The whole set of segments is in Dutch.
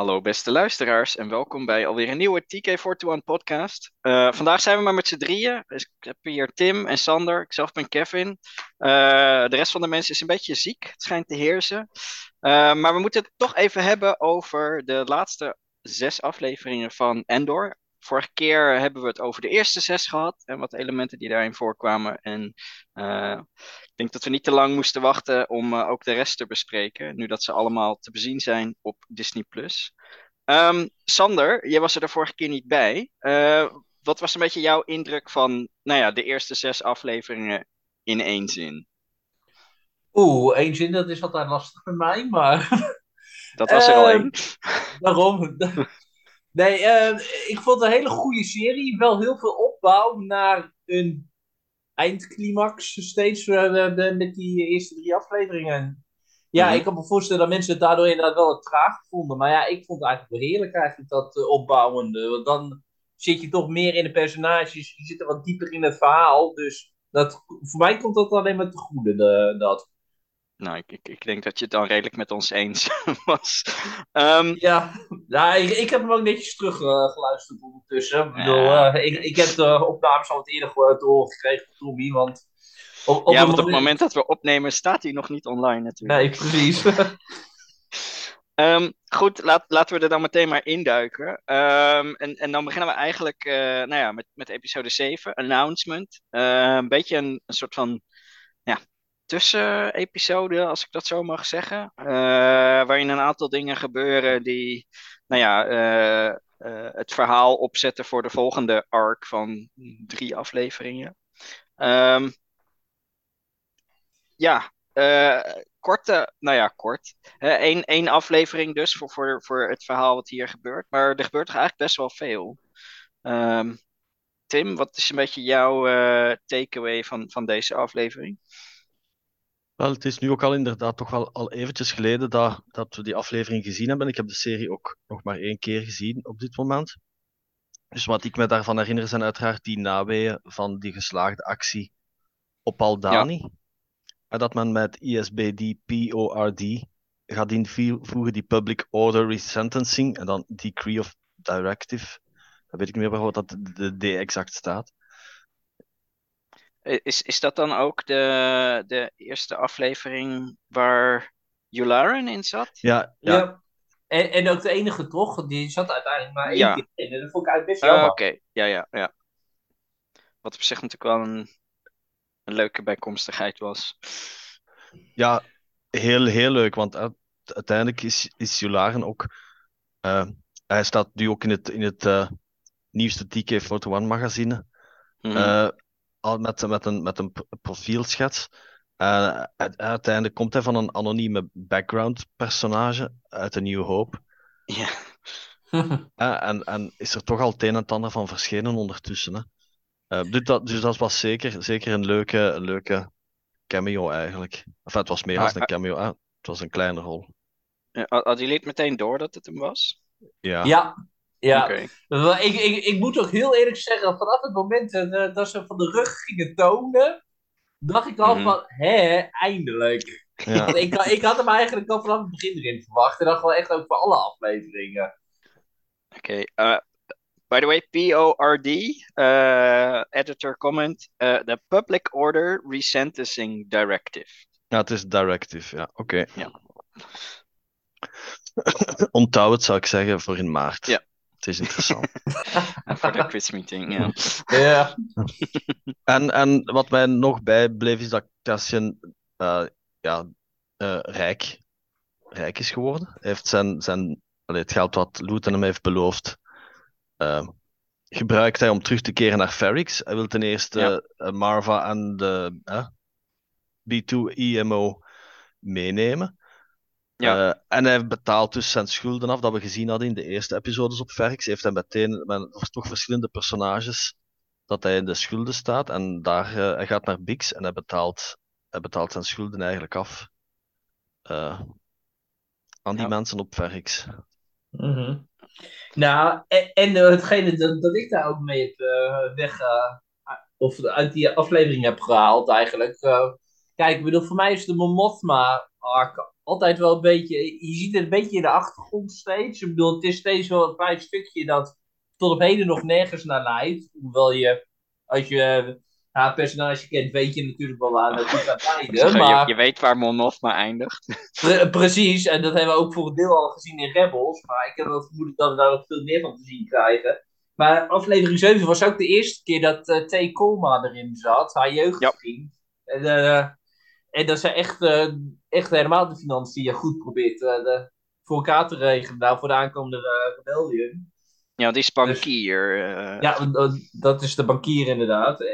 Hallo beste luisteraars en welkom bij alweer een nieuwe TK421 podcast. Uh, vandaag zijn we maar met z'n drieën. Dus ik heb hier Tim en Sander, ik zelf ben Kevin. Uh, de rest van de mensen is een beetje ziek, het schijnt te heersen. Uh, maar we moeten het toch even hebben over de laatste zes afleveringen van Endor. Vorige keer hebben we het over de eerste zes gehad en wat elementen die daarin voorkwamen. En uh, ik denk dat we niet te lang moesten wachten om uh, ook de rest te bespreken, nu dat ze allemaal te bezien zijn op Disney+. Um, Sander, jij was er de vorige keer niet bij. Uh, wat was een beetje jouw indruk van nou ja, de eerste zes afleveringen in één zin? Oeh, één zin, dat is altijd lastig voor mij, maar... Dat was er al één. Waarom? Nee, uh, ik vond het een hele goede serie. Wel heel veel opbouw naar een eindclimax steeds uh, met die eerste drie afleveringen. Ja, mm-hmm. ik kan me voorstellen dat mensen het daardoor inderdaad wel traag vonden. Maar ja, ik vond het eigenlijk wel heerlijk eigenlijk dat uh, opbouwende. Want dan zit je toch meer in de personages. Je zit er wat dieper in het verhaal. Dus dat, voor mij komt dat alleen maar te goede, de, dat. Nou, ik, ik, ik, denk dat je het dan redelijk met ons eens was. Um, ja, ja ik, ik, heb hem ook netjes teruggeluisterd uh, ondertussen. Ik, bedoel, uh, ik, ik, heb de opnames al het eerder doorgekregen van Tommy, want... Op, op ja, want op het moment dat we opnemen staat hij nog niet online natuurlijk. Nee, precies. um, goed, laat, laten we er dan meteen maar induiken. Um, en, en dan beginnen we eigenlijk uh, nou ja, met, met episode 7, Announcement. een beetje een, een soort van ja, tussenepisode, als ik dat zo mag zeggen. Uh, waarin een aantal dingen gebeuren die, nou ja, uh, uh, het verhaal opzetten voor de volgende arc van drie afleveringen. Um, ja, korte, nou ja, kort. Eén één aflevering dus voor, voor, voor het verhaal wat hier gebeurt. Maar er gebeurt eigenlijk best wel veel. Um, Tim, wat is een beetje jouw takeaway van, van deze aflevering? Wel, het is nu ook al inderdaad toch wel al eventjes geleden dat, dat we die aflevering gezien hebben. Ik heb de serie ook nog maar één keer gezien op dit moment. Dus wat ik me daarvan herinner zijn uiteraard die naweeën van die geslaagde actie op Aldani. Ja. En dat men met ISBD PORD gaat invoegen die Public Order Resentencing en dan Decree of Directive. Dan weet ik niet meer wat dat de D exact staat. Is, is dat dan ook de, de eerste aflevering waar Yularen in zat? Ja, ja. ja. En, en ook de enige toch? Die zat uiteindelijk maar één ja. keer in. En dat vond ik eigenlijk best jammer. Uh, Oké, okay. ja, ja, ja. Wat op zich natuurlijk wel een, een leuke bijkomstigheid was. Ja, heel, heel leuk. Want uiteindelijk is, is Jularen ook... Uh, hij staat nu ook in het, in het uh, nieuwste TK Photo One magazine. Mm -hmm al met, met, een, met een profielschets. En uiteindelijk komt hij van een anonieme background personage uit een Nieuwe Hoop. Ja. en, en is er toch al het een en het ander van verschenen ondertussen. Hè? Uh, dus, dat, dus dat was zeker, zeker een leuke, een leuke cameo eigenlijk. Enfin, het was meer dan een cameo, het was een kleine rol. Had jullie het meteen door dat het hem was? Ja. Ja, ja, okay. ik, ik, ik moet ook heel eerlijk zeggen, vanaf het moment uh, dat ze van de rug gingen tonen, dacht ik al mm -hmm. van, hè, eindelijk. Ja. ik, ik had hem eigenlijk al vanaf het begin erin verwacht. En dat wel echt ook voor alle afleveringen. Oké, okay, uh, by the way, PORD, uh, editor comment, the Public Order Resentencing Directive. Ja, het is directive, ja, oké. Okay. Ja. Onthoud het, zou ik zeggen, voor in maart. Ja. Het is interessant. Voor de quizmeeting, ja. ja. en, en wat mij nog bijbleef is dat Cassian uh, ja, uh, rijk, rijk is geworden. Hij heeft zijn, zijn, allee, het geld wat Luton hem heeft beloofd, uh, gebruikt hij om terug te keren naar Ferrix. Hij wil ten eerste ja. Marva en de B2 EMO meenemen. Ja. Uh, en hij betaalt dus zijn schulden af, dat we gezien hadden in de eerste episodes op Verx. Heeft hij meteen met toch verschillende personages dat hij in de schulden staat. En daar, uh, hij gaat naar Bix en hij betaalt, hij betaalt zijn schulden eigenlijk af uh, aan die ja. mensen op Verx. Mm -hmm. Nou, en, en hetgene dat, dat, ik daar ook mee heb weg, of uit die aflevering heb gehaald eigenlijk. kijk, ik bedoel, voor mij is de Mothma arc altijd wel een beetje, je ziet het een beetje in de achtergrond steeds. Ik bedoel, het is steeds wel een klein stukje dat tot op heden nog nergens naar leidt. Hoewel je, als je ja, het personage kent, weet je natuurlijk wel waar het gaat leiden. Maar... Je, weet waar Mon Mothma eindigt. Pre- precies, en dat hebben we ook voor een deel al gezien in Rebels. Maar ik heb wel vermoeden dat we daar nog veel meer van te zien krijgen. Maar aflevering 7 was ook de eerste keer dat uh, T. Colma erin zat, haar jeugdvriend. Ja. En, uh, en dat ze echt, uh, echt helemaal de financiën goed probeert de, voor elkaar te regelen nou, voor de aankomende rebellion. Ja, die is bankier. Dus, ja, dat is de bankier inderdaad.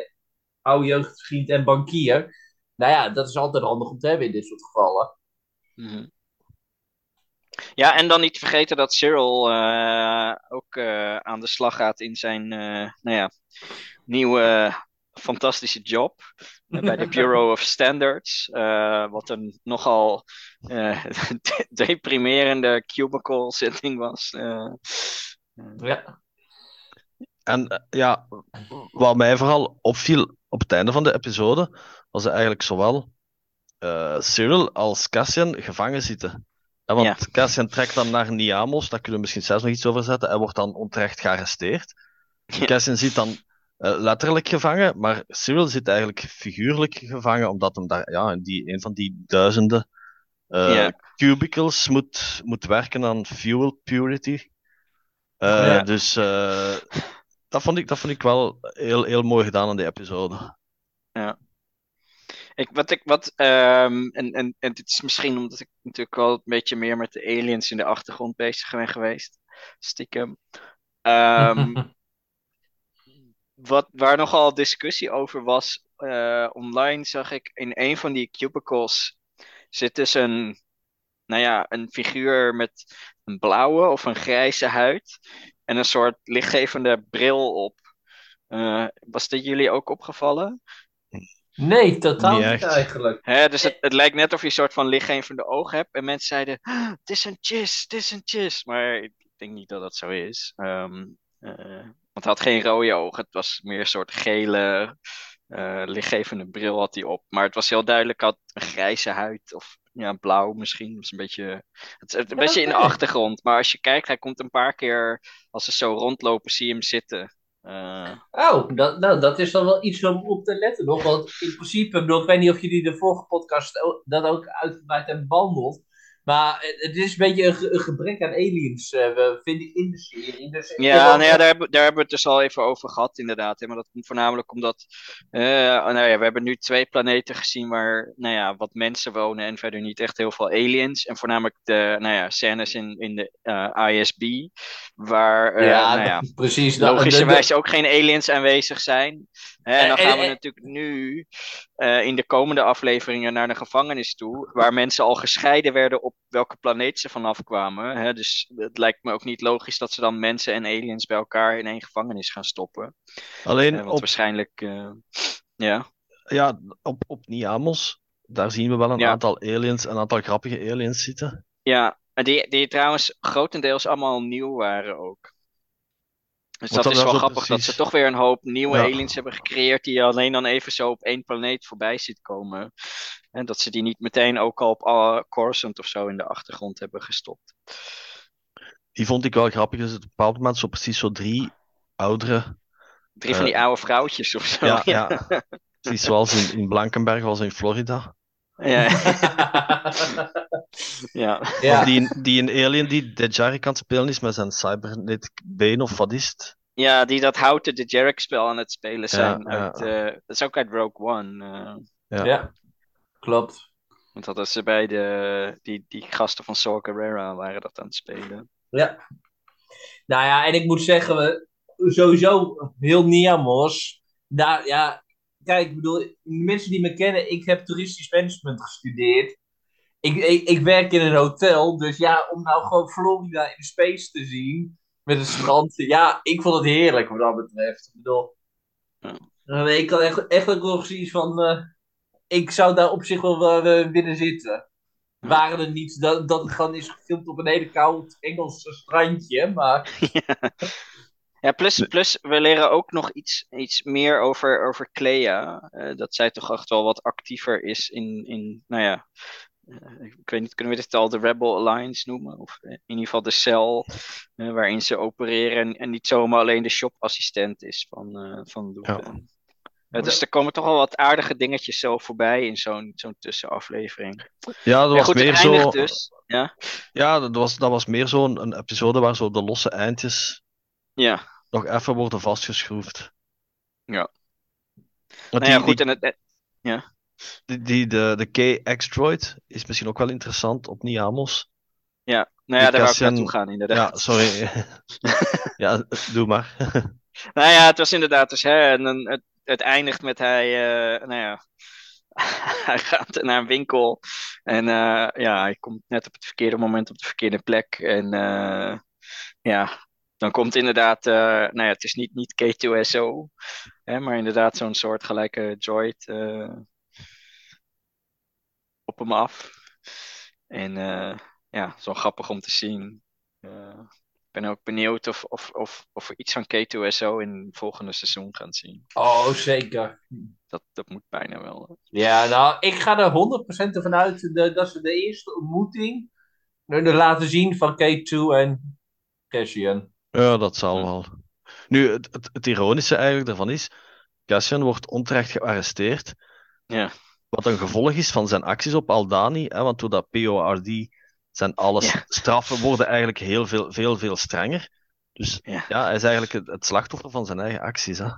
Oude jeugdvriend en bankier. Nou ja, dat is altijd handig om te hebben in dit soort gevallen. Mm -hmm. Ja, en dan niet te vergeten dat Cyril uh, ook uh, aan de slag gaat in zijn uh, nou ja, nieuwe fantastische job bij de Bureau of Standards. wat een nogal deprimerende cubicle zitting was. ja. En ja, wat mij vooral opviel op het einde van de episode, was eigenlijk zowel Cyril als Cassian gevangen zitten. Ja, want ja. Cassian trekt dan naar Niamos, daar kunnen we misschien zelfs nog iets over zetten. Hij wordt dan onterecht gearresteerd. Ja. Cassian zit dan uh, letterlijk gevangen, maar Cyril zit eigenlijk figuurlijk gevangen, omdat hem daar, ja, die, een van die duizenden uh, ja. cubicles moet, moet werken aan fuel purity. Uh, dus dat, vond ik, dat vond ik wel heel, heel mooi gedaan aan die episode. Ja. Ik, wat ik, wat, um, en, en, en dit is misschien omdat ik natuurlijk wel een beetje meer met de aliens in de achtergrond bezig ben geweest. Stiekem. Um, wat, waar nogal discussie over was, uh, online zag ik in een van die cubicles zit dus een, nou ja, een figuur met een blauwe of een grijze huid en een soort lichtgevende bril op. Uh, was dit jullie ook opgevallen? Nee, totaal niet, niet eigenlijk. Hè, dus het, het lijkt net of je een soort van lichtgevende ogen hebt. En mensen zeiden, ah, het is een chis, het is een chis. Maar ik denk niet dat dat zo is. Um, uh, want hij had geen rode ogen. Het was meer een soort gele, uh, lichtgevende bril had hij op. Maar het was heel duidelijk, had een grijze huid. Of ja, blauw misschien. Het is een beetje, het is een beetje in de achtergrond. Maar als je kijkt, hij komt een paar keer, als ze zo rondlopen, zie je hem zitten. Uh... Oh, dat, nou, dat is dan wel iets om op te letten nog. Want in principe, bedoel, ik weet niet of jullie de vorige podcast dat ook uitgebreid hebben behandeld. Maar het is een beetje een, een gebrek aan aliens, uh, vind ik, in de serie. Dus ja, nou ja daar, hebben, daar hebben we het dus al even over gehad, inderdaad. Hè? Maar dat komt voornamelijk omdat. Uh, nou ja, we hebben nu twee planeten gezien waar nou ja, wat mensen wonen en verder niet echt heel veel aliens. En voornamelijk de nou ja, scènes in, in de uh, ISB, waar ja, nou ja, precies, logischerwijs ook geen aliens aanwezig zijn. Hè? En dan gaan we natuurlijk nu in de komende afleveringen naar de gevangenis toe, waar mensen al gescheiden werden op welke planeet ze vanaf kwamen. Hè? Dus het lijkt me ook niet logisch dat ze dan mensen en aliens bij elkaar in één gevangenis gaan stoppen. Alleen uh, want op, waarschijnlijk, uh, ja. Ja, op, op Niamos, daar zien we wel een Ja. aantal aliens, een aantal grappige aliens zitten. Ja, en die, die trouwens grotendeels allemaal nieuw waren ook. Dus dat is wel grappig dat ze toch weer een hoop nieuwe Ja. aliens hebben gecreëerd die je alleen dan even zo op één planeet voorbij ziet komen. En dat ze die niet meteen ook al op alle Coruscant of zo in de achtergrond hebben gestopt. Die vond ik wel grappig. Dus op een bepaald moment zo precies zo drie oudere. Drie van die Eh, oude vrouwtjes of zo. Ja, ja. Precies zoals in, in Blankenberg, was in Florida. Ja. ja. ja. Of die, die een alien die de Jerry kan spelen is met zijn cybernetic been of wat is het? Ja, die dat houten de Jarek spel aan het spelen zijn. Ja, uit, ja. eh, dat is ook uit Rogue One. eh, Ja. ja, klopt. want dat is ze bij de, die, die gasten van Saw Gerrera waren dat aan het spelen. Ja. Nou ja, en ik moet zeggen, we- sowieso heel Niamos. Daar, ja, kijk, ik bedoel, de mensen die me kennen, ik heb toeristisch management gestudeerd. Ik, ik, ik werk in een hotel, dus ja, om nou gewoon Florida in space te zien, met een strand, ja, ik vond het heerlijk wat dat betreft. Ik bedoel, Ja. ik had echt, echt ook nog zoiets van, eh, ik zou daar op zich wel eh, willen zitten. Waren het niet dat, dat het gewoon is gefilmd op een hele koud Engels strandje, maar... Ja, plus, plus we leren ook nog iets, iets meer over, over Clea. Eh, dat zij toch echt wel wat actiever is in, in nou ja, ik weet niet, kunnen we dit al de Rebel Alliance noemen? Of in ieder geval de cel waarin ze opereren en, en, niet zomaar alleen de shopassistent is van, van Lupin. Ja. dus er komen toch wel wat aardige dingetjes zo voorbij in zo'n zo'n tussenaflevering. Ja, dat was goed, meer zo. Dus, ja, ja dat, was, dat was meer zo'n een episode waar zo de losse eindjes ja. Nog even worden vastgeschroefd. Ja. Want nou ja, die, goed, die, en het, ja. die, die, de, de K-X-Droid is misschien ook wel interessant op Niamos. Ja, nou ja, daar wou ik naartoe gaan, inderdaad. Ja, sorry. ja, doe maar. Nou ja, het was inderdaad dus, hè, en dan, het, het eindigt met hij, eh, nou ja, hij gaat naar een winkel en eh, ja, hij komt net op het verkeerde moment op de verkeerde plek en eh, ja, dan komt inderdaad, eh, nou ja, het is niet, niet K2SO, hè, maar inderdaad zo'n soort gelijke droid eh, op hem af. En eh, ja, zo grappig om te zien. Ik ben ook benieuwd of, of, of, of we iets van K2SO in het volgende seizoen gaan zien. Oh, zeker. Dat, dat moet bijna wel. Ja, nou, ik ga er 100% ervan uit dat ze de eerste ontmoeting laten zien van K2 en Cassian. Ja, dat zal wel. Nu, het, het, het ironische eigenlijk daarvan is, Cassian wordt onterecht gearresteerd, Ja, wat een gevolg is van zijn acties op Aldani, hè, want door dat PORD zijn alles Ja. straffen worden eigenlijk heel veel, veel, veel strenger. Dus Ja. ja, hij is eigenlijk het, het slachtoffer van zijn eigen acties. Hè.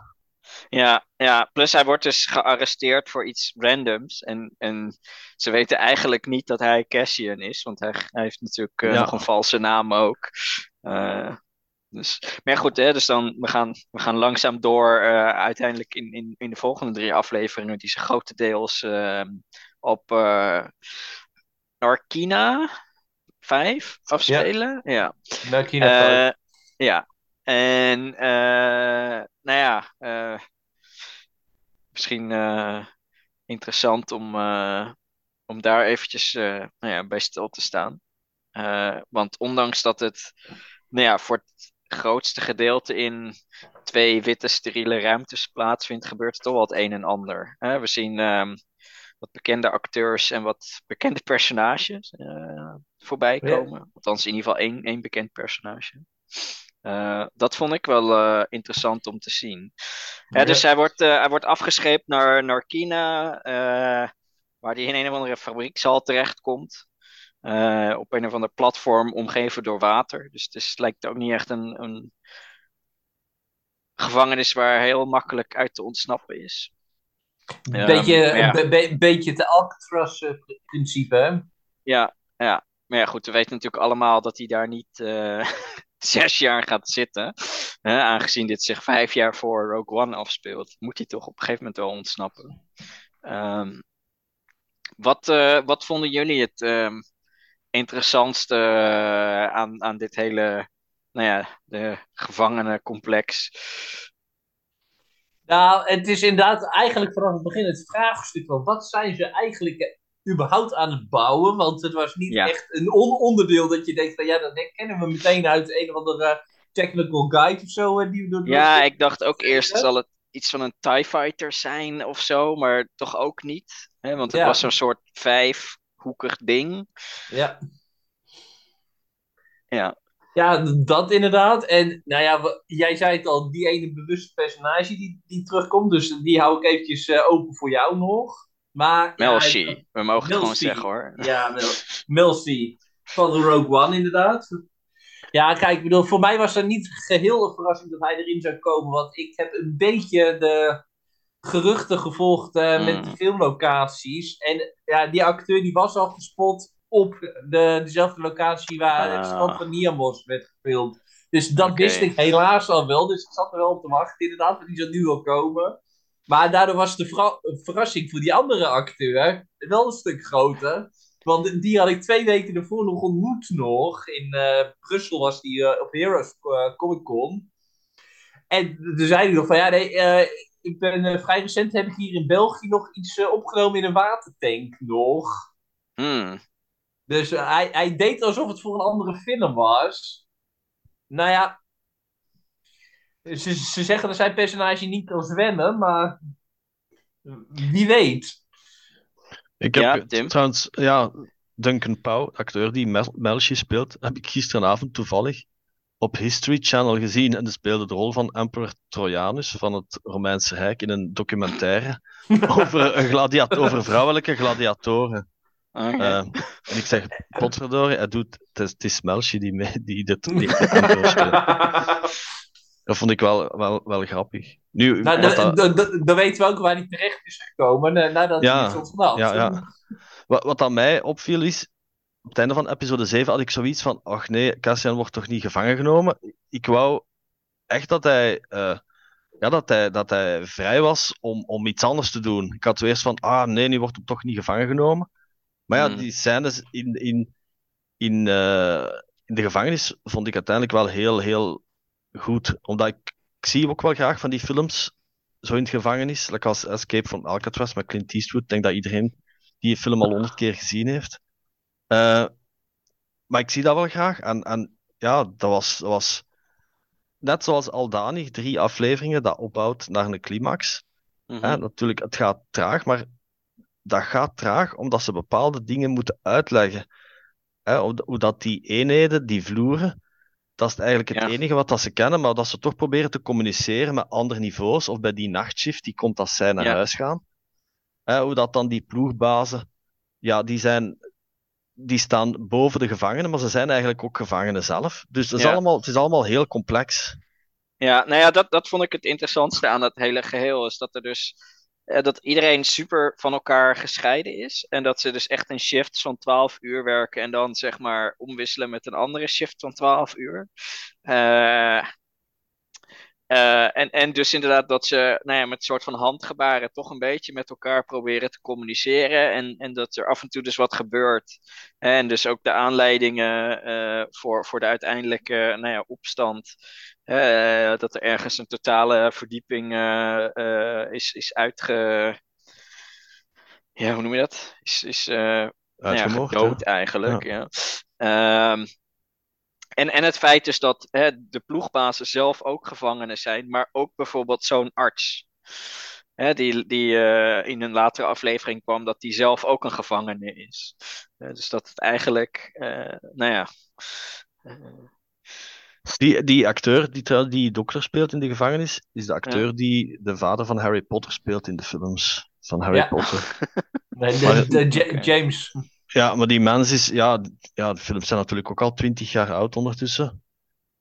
ja, ja, plus hij wordt dus gearresteerd voor iets randoms. En, en ze weten eigenlijk niet dat hij Cassian is, want hij, hij heeft natuurlijk eh, Ja. nog een valse naam ook. Eh, dus, maar ja, goed, hè, dus dan, we, gaan, we gaan langzaam door eh, uiteindelijk in, in, in de volgende drie afleveringen, die zich grotendeels eh, op eh Narkina 5 afspelen. Ja. Nou, Kina Eh, ja. En nou ja, misschien interessant om, om daar eventjes nou ja, bij stil te staan. Want ondanks dat het nou ja, voor het grootste gedeelte in twee witte steriele ruimtes plaatsvindt, gebeurt er toch wel het een en ander. Hè, we zien ehm, wat bekende acteurs en wat bekende personages eh, voorbij Ja. komen. Althans, in ieder geval één, één bekend personage. Eh, dat vond ik wel eh, interessant om te zien. Ja. Dus hij wordt, hij wordt afgescheept naar Narkina, eh, waar hij in een of andere fabriekshal terechtkomt. Eh, op een of ander platform omgeven door water. Dus het is, lijkt ook niet echt een, een gevangenis waar heel makkelijk uit te ontsnappen is. Een beetje, ja. be- beetje het Alcatraz-principe? Ja, ja. Maar ja, goed, we weten natuurlijk allemaal dat hij daar niet eh, zes jaar gaat zitten. Hè, aangezien dit zich vijf jaar voor Rogue One afspeelt, moet hij toch op een gegeven moment wel ontsnappen. Ehm, wat, eh, wat vonden jullie het ehm, interessantste eh, aan, aan dit hele, nou ja, de gevangenencomplex? Nou, het is inderdaad eigenlijk vanaf het begin het vraagstuk van wat zijn ze eigenlijk eh, überhaupt aan het bouwen? Want het was niet Ja. echt een on- onderdeel dat je denkt van ja, dat kennen we meteen uit een of andere technical guide of zo. eh, Die we door Ja, ik dacht ook eerst, zal het iets van een TIE Fighter zijn of zo, maar toch ook niet. Hè? Want het Ja. was zo'n soort vijfhoekig ding. Ja. Ja. Ja, dat inderdaad. En nou ja, jij zei het al, die ene bewuste personage die, die terugkomt. Dus die hou ik eventjes eh, open voor jou nog. Maar, ja, we mogen het gewoon zeggen hoor. Ja, Mel Melcy van de Rogue One, inderdaad. Ja, kijk, ik bedoel, voor mij was het niet geheel een verrassing dat hij erin zou komen. Want ik heb een beetje de geruchten gevolgd eh, met de Mm. filmlocaties. En ja, die acteur die was al gespot op de, dezelfde locatie waar het Ah. strand van Niamos werd gefilmd. Dus dat wist ik helaas al wel. Dus ik zat er wel op te wachten, inderdaad, want die zou nu al komen. Maar daardoor was de verrassing voor die andere acteur wel een stuk groter. Want die had ik twee weken ervoor nog ontmoet nog. In eh, Brussel was die eh, op Heroes Comic Con. En toen zei hij nog van, ja nee, ik ben eh, vrij recent heb ik hier in België nog iets eh, opgenomen in een watertank nog. Hmm. Dus eh, hij, hij deed alsof het voor een andere film was. Nou ja, ze, ze zeggen dat zijn personage niet kan zwemmen, maar wie weet. Ik heb Ja, Tim? trouwens, ja, Duncan Pauw, acteur die Mel Melchi speelt, heb ik gisteravond toevallig op History Channel gezien. En die speelde de rol van Emperor Trojanus van het Romeinse Rijk in een documentaire over, een over vrouwelijke gladiatoren. Oké. Eh, en ik zeg, potverdorie, hij doet, het is, het is die, mee, die, dit, die. Dat vond ik wel, wel, wel grappig. Nu, Nou, dat- dan- dan weten we ook waar hij terecht is gekomen eh, nadat Ja, hij is ontsnapt. ja, ja. Wat, wat aan mij opviel is, op het einde van episode 7 had ik zoiets van, ach nee, Cassian wordt toch niet gevangen genomen? Ik wou echt dat hij, eh, ja, dat hij, dat hij vrij was om, om iets anders te doen. Ik had zo eerst van, ah nee, nu wordt hem toch niet gevangen genomen. Maar ja, Hmm. die scènes in, in, in, eh, in de gevangenis vond ik uiteindelijk wel heel, heel goed. Omdat ik, ik zie ook wel graag van die films zo in het gevangenis, like als Escape from Alcatraz met Clint Eastwood. Ik denk dat iedereen die film al honderd keer gezien heeft. Eh, maar ik zie dat wel graag. En, en ja, dat was, dat was net zoals Aldani, drie afleveringen dat opbouwt naar een climax. Mhm. Hè, natuurlijk, het gaat traag, maar dat gaat traag omdat ze bepaalde dingen moeten uitleggen. Hè, hoe, hoe dat die eenheden, die vloeren, dat is eigenlijk het Ja. enige wat dat ze kennen, maar dat ze toch proberen te communiceren met andere niveaus. Of bij die nachtshift, die komt als zij naar Ja. huis gaan. Hè, hoe dat dan die ploegbazen, ja, die zijn, die staan boven de gevangenen, maar ze zijn eigenlijk ook gevangenen zelf. Dus het is, Ja. allemaal, het is allemaal heel complex. Ja, nou ja, dat, dat vond ik het interessantste aan het hele geheel. Is dat er dus eh, dat iedereen super van elkaar gescheiden is. En dat ze dus echt een shift van 12 uur werken en dan zeg maar omwisselen met een andere shift van 12 uur. Eh, eh, en, en dus inderdaad dat ze nou ja, met een soort van handgebaren toch een beetje met elkaar proberen te communiceren. En, en dat er af en toe dus wat gebeurt. En dus ook de aanleidingen eh, voor, voor de uiteindelijke nou ja, opstand. Eh, dat er ergens een totale verdieping is, is uitge... Ja, hoe noem je dat? Is, is nou ja, gedood eigenlijk. Ja. Ehm, en, en het feit dus dat hè, de ploegbazen zelf ook gevangenen zijn, maar ook bijvoorbeeld zo'n arts. Hè, die die eh, in een latere aflevering kwam, dat die zelf ook een gevangene is. Eh, dus dat het eigenlijk, eh, nou ja. Die, die acteur die, die dokter speelt in de gevangenis, is de acteur die de vader van Harry Potter speelt in de films van Harry Ja. Potter. Nee, de-. James. Ja, maar die mens is, ja, ja, de films zijn natuurlijk ook al twintig jaar oud ondertussen.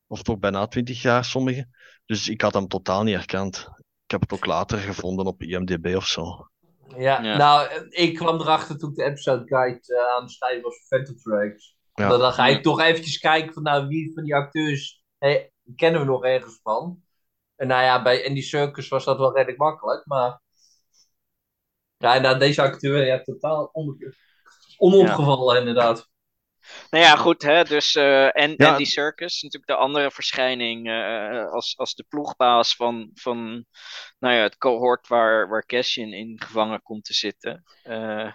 Of toch bijna twintig jaar, sommige. Dus ik had hem totaal niet herkend. Ik heb het ook later gevonden op IMDb of zo. Ja, Ja. nou, ik kwam erachter toen ik de episode guide eh, aan het schrijven was voor Phantom Tracks. Ja. Dan, dan ga Ja. toch eventjes kijken van, nou, wie van die acteurs hey, kennen we nog ergens van? En nou ja, bij Andy Circus was dat wel redelijk makkelijk, maar... Ja, nou, deze acteur, ja, totaal on- onopgevallen inderdaad. Nou ja, goed, hè, dus eh, en, Ja. en die circus, natuurlijk de andere verschijning eh, als, als de ploegbaas van, van nou ja, het cohort waar, waar Cassian in gevangen komt te zitten. Eh,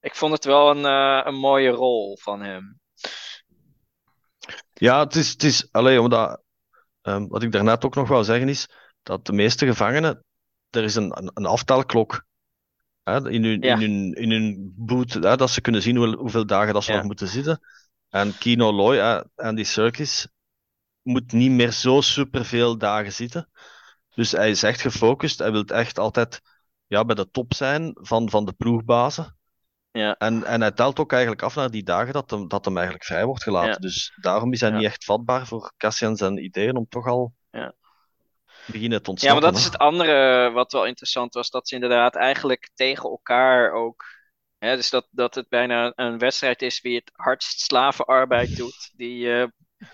ik vond het wel een, eh, een mooie rol van hem. Ja, het is, het is alleen omdat, ehm, wat ik daarnet ook nog wou zeggen is, dat de meeste gevangenen, er is een, een, een aftelklok hè, in hun, Ja. in hun, in hun boot, hè, dat ze kunnen zien hoe, hoeveel dagen dat ze Ja. nog moeten zitten. En Kino Loy, hè, Andy Serkis, moet niet meer zo superveel dagen zitten. Dus hij is echt gefocust. Hij wil echt altijd ja, bij de top zijn van, van de ploegbazen. Ja. En, en hij telt ook eigenlijk af naar die dagen dat hem, dat hem eigenlijk vrij wordt gelaten. Ja. Dus daarom is hij Ja. niet echt vatbaar voor Cassian zijn ideeën om toch al Ja. Beginnen te Ja, maar dat is het andere wat wel interessant was, dat ze inderdaad eigenlijk tegen elkaar ook. Hè, dus dat, dat het bijna een wedstrijd is wie het hardst slavenarbeid doet. Die, eh,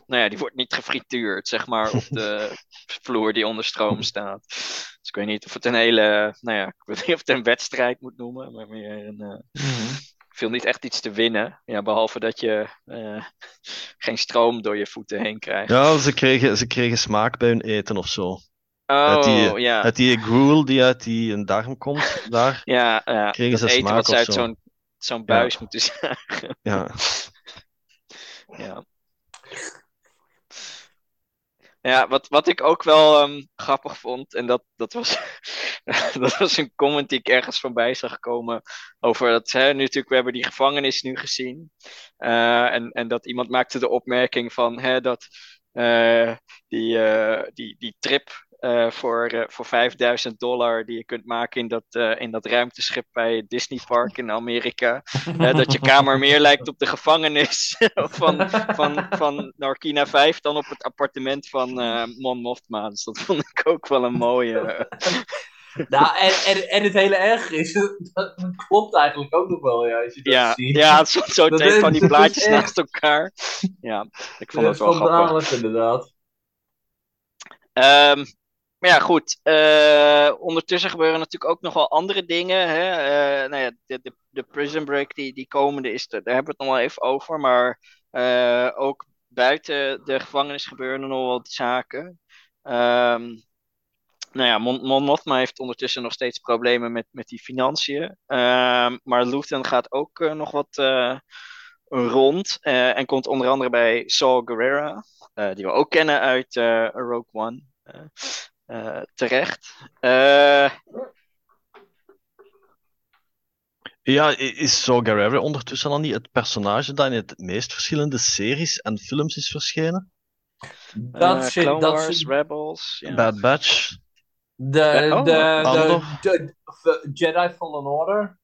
nou ja, die wordt niet gefrituurd, zeg maar, op de vloer die onder stroom staat. Dus ik weet niet of het een hele, nou ja, ik weet niet of het een wedstrijd moet noemen, maar meer een. eh, ik viel niet echt iets te winnen. Ja, behalve dat je eh, geen stroom door je voeten heen krijgt. Ja, ze kregen, ze kregen smaak bij hun eten of zo. Oh, uit die- ja. Uit die gruel die uit die een darm komt, daar. Ja, ja Kregen dat ze eten smaak wat ze uit zo? zo'n zo'n buis moeten zagen. Ja. Ja. Ja, wat, wat ik ook wel ehm, grappig vond, en dat, dat, was, dat was een comment die ik ergens voorbij zag komen over dat, hè, nu natuurlijk, we hebben die gevangenis nu gezien. Eh, en, en dat iemand maakte de opmerking van hè, dat eh, die, eh, die, die trip eh, voor, eh, voor 5000 dollar die je kunt maken in dat, eh, in dat ruimteschip bij Disney Park in Amerika. Dat je kamer meer lijkt op de gevangenis van, van, van Narkina 5 dan op het appartement van Mon Mothma. Dus dat vond ik ook wel een mooie. Nou, en, en, en het hele erg is, dat klopt eigenlijk ook nog wel, ja, als je dat ja, ziet. ja, zo twee is- van die plaatjes naast elkaar. Ja, ik vond Dat het is wel grappig. inderdaad. Ehm, maar ja, goed. eh, ondertussen gebeuren natuurlijk ook nog wel andere dingen. Hè? Eh, nou ja, de, de, de Prison Break die, die komende is, daar hebben we het nog wel even over. Maar eh, ook buiten de gevangenis gebeuren er nog wel zaken. Ehm, nou ja, Mon, Mon Mothma heeft ondertussen nog steeds problemen met, met die financiën. Ehm, maar Luthen gaat ook nog wat rond. en komt onder andere bij Saul Guerrera, die we ook kennen uit Rogue One. eh, terecht. Eh, Ja, is Saw Gerrera ondertussen dan niet het personage dat in het meest verschillende series en films is verschenen? Dat eh, zit, Clone dat Wars, zit- Rebels. Bad Batch. de, oh, de, de, Andor. de- de Jedi Fallen Order.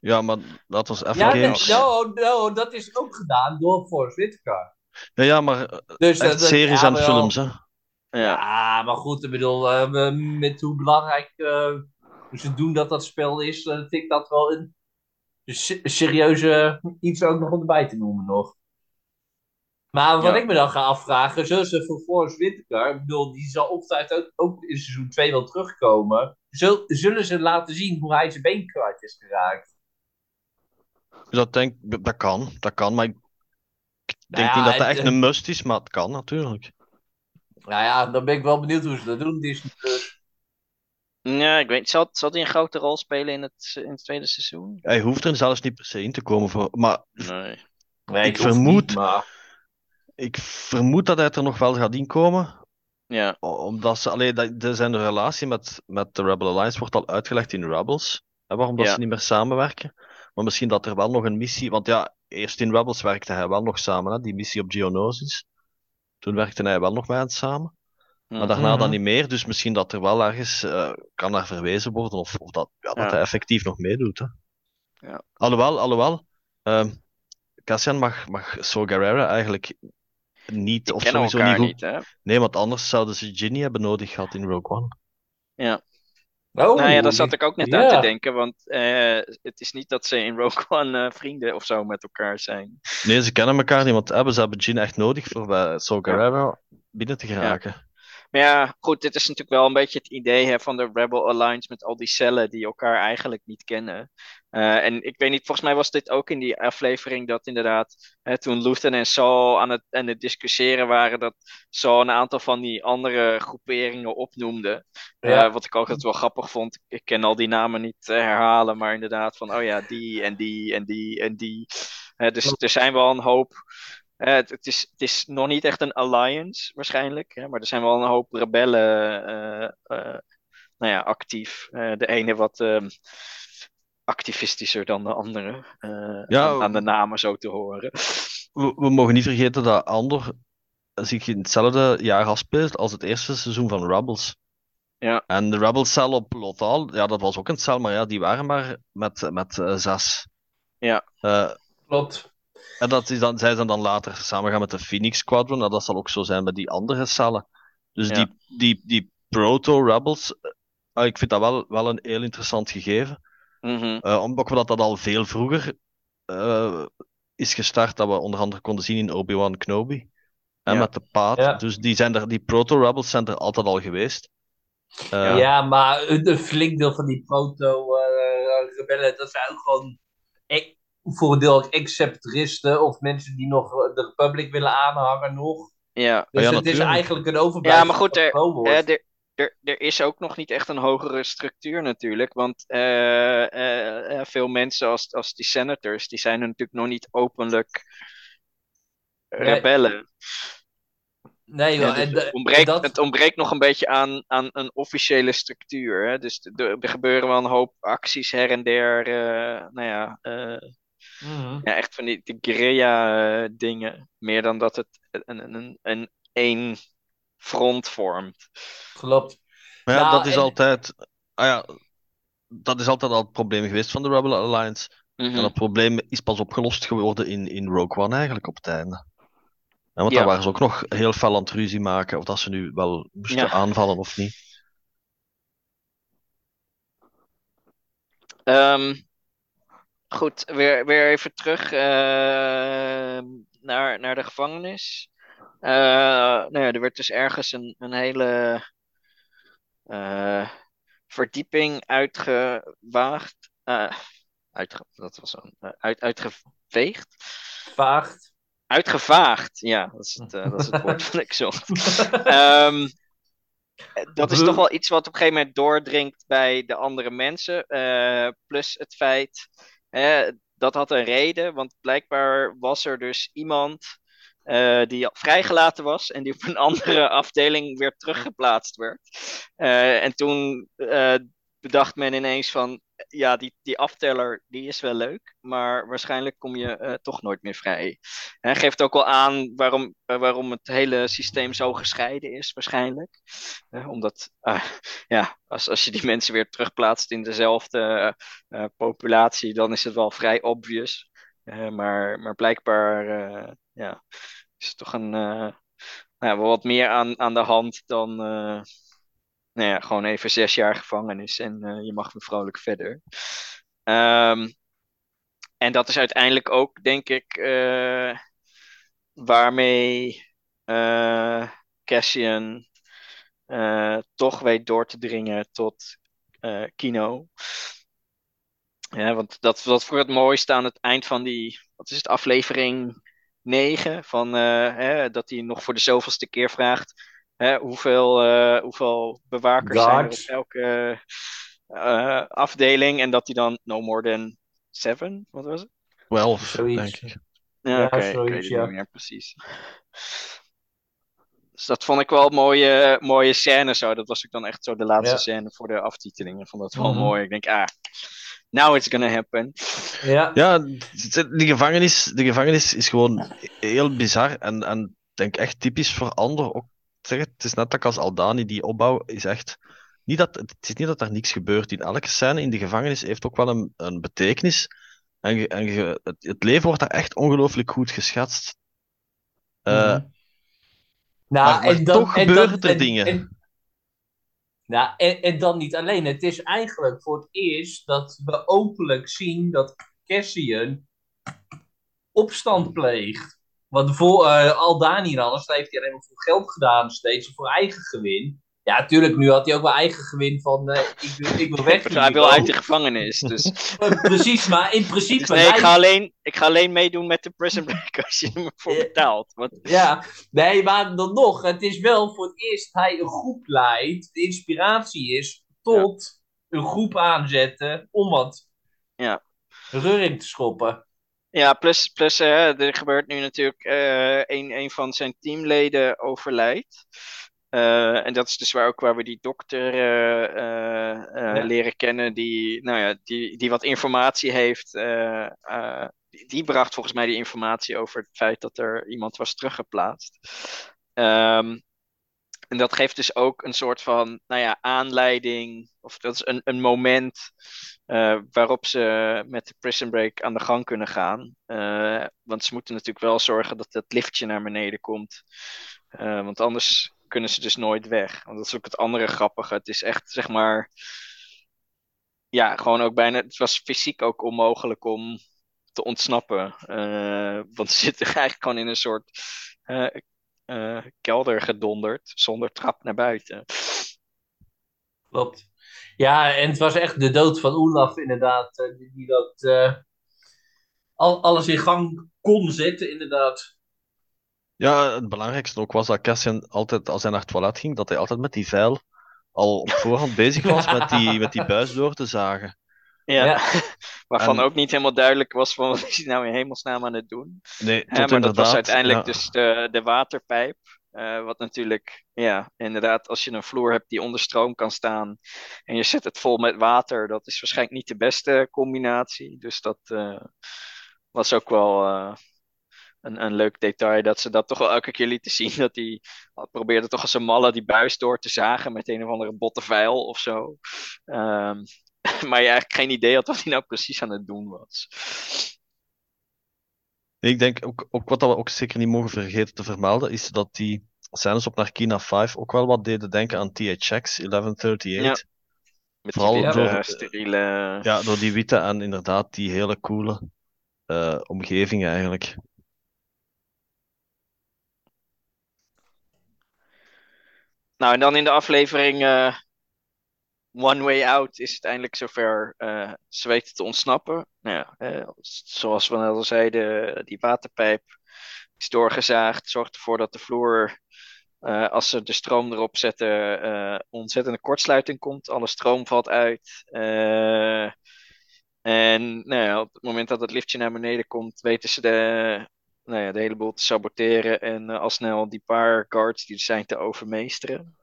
Ja, maar dat was even Ja, nee, games. no, no, dat is ook gedaan door Forrest Whitaker. Ja, ja, maar eh, Dus, echt dat- series ja, en films, hè. Ja. Maar goed, ik bedoel, eh, met hoe belangrijk eh, ze doen dat dat spel is, eh, vind ik dat wel een se- serieuze iets ook nog om erbij te noemen nog. Maar wat Ja. ik me dan ga afvragen, zullen ze voor Forrest Whitaker, ik bedoel, die zal altijd ook, ook in seizoen 2 wel terugkomen, zul- zullen ze laten zien hoe hij zijn been kwijt is geraakt? Dat, denk, dat kan, dat kan, maar ik denk ja, niet dat dat het- echt een must is, maar het kan natuurlijk. Nou ja, dan ben ik wel benieuwd hoe ze dat doen, Disney Plus. ja, ik weet niet. Zal, zal hij een grote rol spelen in het, in het tweede seizoen? Hij hoeft er zelfs niet per se in te komen voor, maar Nee. Nee, Ik vermoed- niet, maar... ik vermoed dat hij er nog wel gaat inkomen, Ja, omdat ze, alleen dat, de, zijn relatie met, met de Rebel Alliance wordt al uitgelegd in Rebels, hè, waarom dat Ja. ze niet meer samenwerken. Maar misschien dat er wel nog een missie, want ja, eerst in Rebels werkte hij wel nog samen, hè, die missie op Geonosis. Toen werkte hij wel nog met hen samen. Maar daarna Mhm. dan niet meer, dus misschien dat er wel ergens eh, kan naar verwezen worden of, of dat, ja, dat Ja. hij effectief nog meedoet. Hè. Ja. Alhoewel, alhoewel ehm Cassian mag, mag Saw Gerrera eigenlijk niet, of sowieso niet goed. hè? Nee, want anders zouden ze Ginny hebben nodig gehad in Rogue One. Oh, nou ja, daar zat ik ook net aan te ja. denken. Want eh, het is niet dat ze in Rogue One eh, vrienden of zo met elkaar zijn. Nee, ze kennen elkaar niet, want hebben, ze hebben Ginny echt nodig voor bij Saw Gerrera binnen te geraken. Maar ja, goed, dit is natuurlijk wel een beetje het idee hè, van de Rebel Alliance met al die cellen die elkaar eigenlijk niet kennen. Eh, en ik weet niet, volgens mij was dit ook in die aflevering dat inderdaad, hè, toen Luthen en Saul aan het, aan het discussiëren waren, dat Saul een aantal van die andere groeperingen opnoemde. Eh, Ja. wat ik ook altijd wel grappig vond. Ik ken al die namen niet herhalen, maar inderdaad van, oh ja, die en die en die en die. Eh, dus er zijn wel een hoop. Eh, het, het, is, het is nog niet echt een alliance waarschijnlijk, hè, maar er zijn wel een hoop rebellen eh, eh, nou ja, actief. Eh, de ene wat ehm, activistischer dan de andere. eh, Ja, aan, aan de namen zo te horen. We, we mogen niet vergeten dat Andor zich in hetzelfde jaar afspeelt als het eerste seizoen van Rebels. Ja. En de Rebels cel op Lothal, ja, dat was ook een cel, maar ja, die waren maar met, met zes. Ja. Eh, Klopt. En dat is dan, zij zijn dan later samen gaan met de Phoenix Squadron, en dat zal ook zo zijn met die andere cellen. Dus Ja. die, die, die proto-Rebels, eh, ik vind dat wel, wel een heel interessant gegeven. Mhm. Eh, omdat dat, dat al veel vroeger eh, is gestart, dat we onder andere konden zien in Obi-Wan Kenobi. En Ja. met de paad. Ja. Dus die, zijn er, die proto-rebels zijn er altijd al geweest. Ja, maar een flink deel van die proto-rebellen, dat zijn ook gewoon voor een deel ook exceptoristen of mensen die nog eh, de Republic willen aanhangen nog. Ja. Dus ja, het is eigenlijk een overblijfsel Ja, maar goed, er-. Eh, er, er, er is ook nog niet echt een hogere structuur natuurlijk. Want eh, eh, veel mensen als, als die senators, die zijn natuurlijk nog niet openlijk Nee. rebellen. Nee, joh, dus en, het, ontbreekt, dat, het ontbreekt nog een beetje aan, aan een officiële structuur. Hè? Dus er, er gebeuren wel een hoop acties her en der. eh, nou ja, eh, Mhm. ja, echt van die, die guerrilla eh, dingen. Meer dan dat het een, een, een, een één front vormt. klopt. Maar ja, Nou, dat is en- altijd, ah ja, dat is altijd al het probleem geweest van de Rebel Alliance. Mhm. En dat probleem is pas opgelost geworden in, in Rogue One eigenlijk op het einde. Ja, want Ja. daar waren ze ook nog heel fel aan het ruzie maken of dat ze nu wel moesten Ja. aanvallen of niet. Ehm, goed, weer, weer even terug eh, naar, naar de gevangenis. Eh, nou ja, er werd dus ergens een, een hele eh, verdieping uitgewaagd. uitge, dat was een, uit, uitgeveegd. Vaagt. Uitgevaagd, ja, dat is het, dat is het woord wat ik zocht. Ehm, dat is toch wel iets wat op een gegeven moment doordringt bij de andere mensen. plus het feit, dat had een reden, want blijkbaar was er dus iemand eh, die vrijgelaten was en die op een andere afdeling weer teruggeplaatst werd. Eh, en toen eh, bedacht men ineens van, ja, die, die afteller die is wel leuk, maar waarschijnlijk kom je eh, toch nooit meer vrij. Hij geeft ook al aan waarom, eh, waarom het hele systeem zo gescheiden is, waarschijnlijk. Omdat, eh, ja, als, als je die mensen weer terugplaatst in dezelfde populatie, dan is het wel vrij obvious. Maar, maar blijkbaar, ja, is er toch een, nou wel wat meer aan, aan de hand dan, nou ja, gewoon even zes jaar gevangenis en eh, je mag weer vrolijk verder. Ehm, en dat is uiteindelijk ook, denk ik, eh, waarmee eh, Cassian toch weet door te dringen tot Kino. Ja, want dat was voor het mooiste aan het eind van die, wat is het, aflevering 9, van, hè, dat hij nog voor de zoveelste keer vraagt hè, hoeveel, eh, hoeveel bewakers zijn er op elke eh, afdeling en dat hij dan no more than seven, wat was het? Wel, Zoiets. denk ik. Ja, Ja, oké, het ja. meer precies. Dus dat vond ik wel een mooie, mooie scène zo. Dat was ook dan echt zo de laatste Ja. scène voor de aftiteling. Ik vond dat wel Mhm. mooi. Ik denk, ah, now it's gonna happen. Ja. Ja, de gevangenis, de gevangenis is gewoon heel bizar en, en ik denk echt typisch voor Andor. Ook, zeg het, het is net dat als Aldani die opbouw is echt. Niet dat, het is niet dat er niks gebeurt. In elke scène in de gevangenis heeft ook wel een, een betekenis. En, en het, het leven wordt daar echt ongelooflijk goed geschetst. Eh, Mhm. Nou, maar- maar toch gebeuren er dingen. En, nou, en, en dan niet alleen. Het is eigenlijk voor het eerst dat we openlijk zien dat Cassian opstand pleegt. Want voor eh Aldani en alles, daar heeft hij alleen maar voor geld gedaan steeds, voor eigen gewin. Ja, natuurlijk, nu had hij ook wel eigen gewin van, eh, ik, wil, ik wil weg. Hij wil uit de gevangenis. Dus, Eh, Precies, maar in principe... dus nee, ik ga, alleen, ik ga alleen meedoen met de prison break als je me voor betaalt. Want, Ja, nee, maar dan nog, het is wel voor het eerst dat hij een groep leidt, de inspiratie is tot een groep aanzetten om wat Ja. reuring te schoppen. Ja, plus, plus er gebeurt nu natuurlijk eh een, een van zijn teamleden overlijdt. Eh, en dat is dus waar ook waar we die dokter eh, Ja. leren kennen, die, nou ja, die, die wat informatie heeft. die, die bracht volgens mij die informatie over het feit dat er iemand was teruggeplaatst. Ehm, en dat geeft dus ook een soort van, nou ja, aanleiding, of dat is een, een moment eh, waarop ze met de prison break aan de gang kunnen gaan. Eh, want ze moeten natuurlijk wel zorgen dat het liftje naar beneden komt. Eh, want anders kunnen ze dus nooit weg. Want dat is ook het andere grappige. Het is echt, zeg maar. Ja, gewoon ook bijna. Het was fysiek ook onmogelijk om te ontsnappen. Want ze zitten eigenlijk gewoon in een soort eh, kelder gedonderd. Zonder trap naar buiten. Klopt. Ja, en het was echt de dood van Olaf inderdaad, eh, die, die dat eh, al, alles in gang kon zetten inderdaad. Ja, het belangrijkste ook was dat Cassian altijd, als hij naar het toilet ging, dat hij altijd met die vuil al op voorhand bezig was met die, met die buis door te zagen. Ja. Ja. Waarvan En- ook niet helemaal duidelijk was van wat is hij nou in hemelsnaam aan het doen. Nee, tot maar dat was uiteindelijk ja. dus de, de waterpijp. Eh, wat natuurlijk, ja, inderdaad, als je een vloer hebt die onder stroom kan staan en je zet het vol met water, dat is waarschijnlijk niet de beste combinatie. Dus dat eh, was ook wel eh, een, een leuk detail, dat ze dat toch wel elke keer lieten zien. Dat hij probeerde toch als een malle die buis door te zagen met een of andere botte vijl of zo. Ehm, maar je eigenlijk geen idee had wat hij nou precies aan het doen was. Ik denk ook, ook wat we ook zeker niet mogen vergeten te vermelden, is dat die scènes op Narkina 5 ook wel wat deden denken aan THX 1138. Ja. Met Vooral die witte, door- steriele... Ja, door die witte en inderdaad die hele coole eh, omgeving eigenlijk. Nou, en dan in de aflevering eh, One Way Out is het eindelijk zover eh, ze weten te ontsnappen. Nou eh, zoals we al zeiden, die waterpijp is doorgezaagd. Zorgt ervoor dat de vloer, eh, als ze de stroom erop zetten, ontzettende kortsluiting komt. Alle stroom valt uit. En nou op het moment dat het liftje naar beneden komt, weten ze de, nou ja, de hele boel te saboteren. En al snel die paar guards die er zijn te overmeesteren.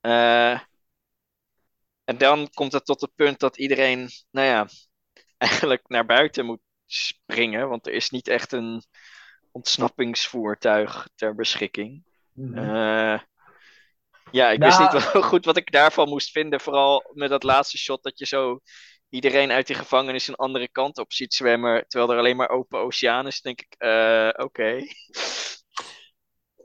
Eh, dan komt het tot het punt dat iedereen, nou ja, eigenlijk naar buiten moet springen. Want er is niet echt een ontsnappingsvoertuig ter beschikking. Eh, ja, ik wist niet wel goed wat ik daarvan moest vinden. Vooral met dat laatste shot dat je zo iedereen uit die gevangenis een andere kant op ziet zwemmen. Terwijl er alleen maar open oceaan is. denk ik, eh, oké.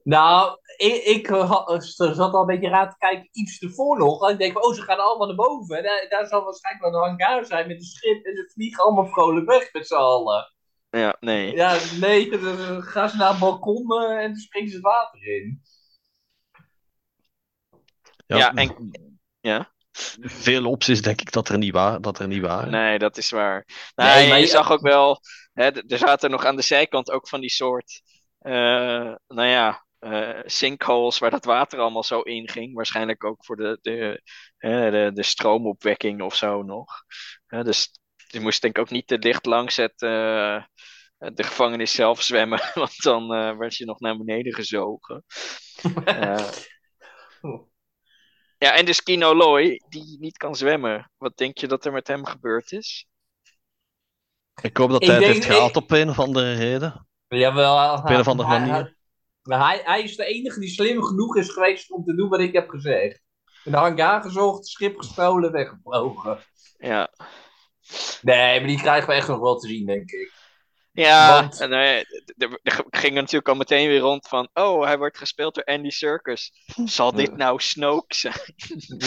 Nou, ik, ik eh, had- zat al een beetje raar te kijken, iets ervoor nog. En ik denk, oh, ze gaan allemaal naar boven. En daar, daar zal waarschijnlijk wel een hangar zijn met een schip. En ze vliegen allemaal vrolijk weg met z'n allen. Ja, nee. Ja, nee, dan dan gaan ze naar het balkon eh, en dan springen ze het water in. Ja, en- ja. Veel opties denk ik dat er niet, wa dat er niet waren. Nee, dat is waar. Nee, Nee, maar je je- zag ook wel, hè, er zaten nog aan de zijkant ook van die soort, eh, nou ja, eh, sinkholes waar dat water allemaal zo in ging. Waarschijnlijk ook voor de, de, hè, de, de stroomopwekking of zo nog. Hè, dus je moest denk ik ook niet te dicht langs het, eh, de gevangenis zelf zwemmen, want dan eh, werd je nog naar beneden gezogen. Eh, ja, en dus Kino Loy, die niet kan zwemmen. Wat denk je dat er met hem gebeurd is? Ik hoop dat Ik hij het denk- heeft gehaald ik- op een of andere reden. Jawel, Op een of andere hij- manier. Hij- Maar hij, hij is de enige die slim genoeg is geweest om te doen wat ik heb gezegd. De hangar gezocht, schip gestolen, weggevlogen. Ja. Nee, maar die krijgen we echt nog wel te zien, denk ik. Ja, Want- en, eh, er ging natuurlijk al meteen weer rond van, oh, hij wordt gespeeld door Andy Serkis. Zal dit nou Snoke zijn?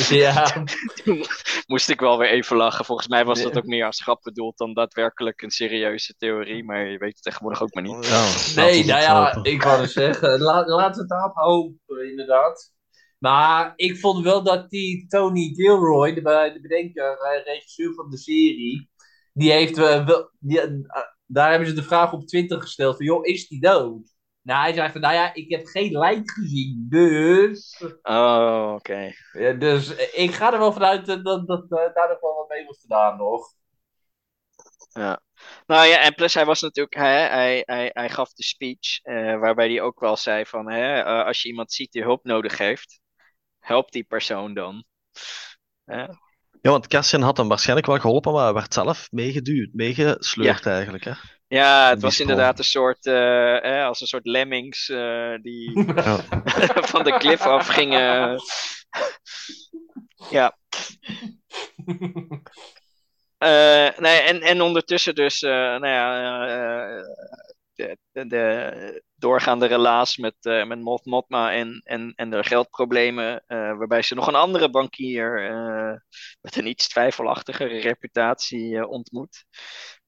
Ja, moest ik wel weer even lachen. Volgens mij was dat ook meer als grap bedoeld dan daadwerkelijk een serieuze theorie, maar je weet het tegenwoordig ook maar niet. We nee, nou ja, hopen. ik wou zeggen. La, laten we het daarop hopen, inderdaad. Maar ik vond wel dat die Tony Gilroy, de, de bedenker, eh, regisseur van de serie, die heeft eh, wel, die, daar hebben ze de vraag op Twitter gesteld van, joh, is die dood? Nou, hij zei van, nou ja, ik heb geen lijk gezien, dus... Oh, oké. Ja, dus eh, ik ga er wel vanuit dat, dat, dat eh, daar nog wel wat mee wordt gedaan nog. Ja. Nou ja, en plus hij was natuurlijk, hè, hij, hij, hij gaf de speech, eh, waarbij hij ook wel zei van, hè, als je iemand ziet die hulp nodig heeft, help die persoon dan. Ja, want Cassian had hem waarschijnlijk wel geholpen, maar hij werd zelf meegeduwd, meegesleurd eigenlijk. Hè? Ja, het was inderdaad een soort, eh, hè, als een soort lemmings eh, die Ja. van de klif af gingen. ja. Eh, nee, en, en ondertussen dus, eh, nou ja, eh, de, de, de doorgaande relatie met, eh met Mot Motma en, en, en de geldproblemen, eh, waarbij ze nog een andere bankier eh, met een iets twijfelachtige reputatie ontmoet.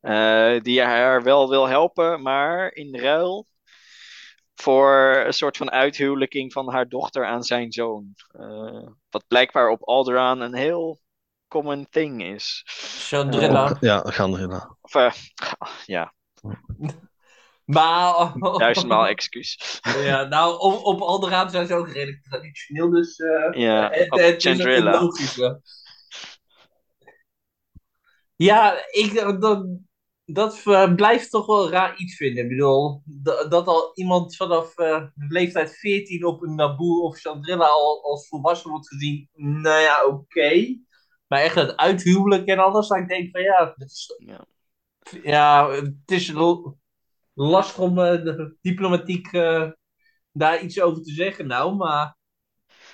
Eh, die haar wel wil helpen, maar in ruil voor een soort van uithuwelijking van haar dochter aan zijn zoon. Eh, wat blijkbaar op Alderaan een heel common thing is. Chandrilla. Ja, Gandrilla. Of, ja, Maar... duizendmaal excuus. Ja, nou, op, op Alderaan zijn ze ook redelijk traditioneel, dus... eh, Ja, het, op het Chandrilla. Ja, ik, eh, dat uh, blijft toch wel raar iets vinden. Ik bedoel, dat, dat al iemand vanaf uh, leeftijd 14 op een Naboo of Chandrilla al als volwassen wordt gezien. Nou ja, oké. Maar echt het uithuwelijk en alles, dan denk ik van ja, is, ja. ja. het is lastig om uh, diplomatiek daar iets over te zeggen nou, maar...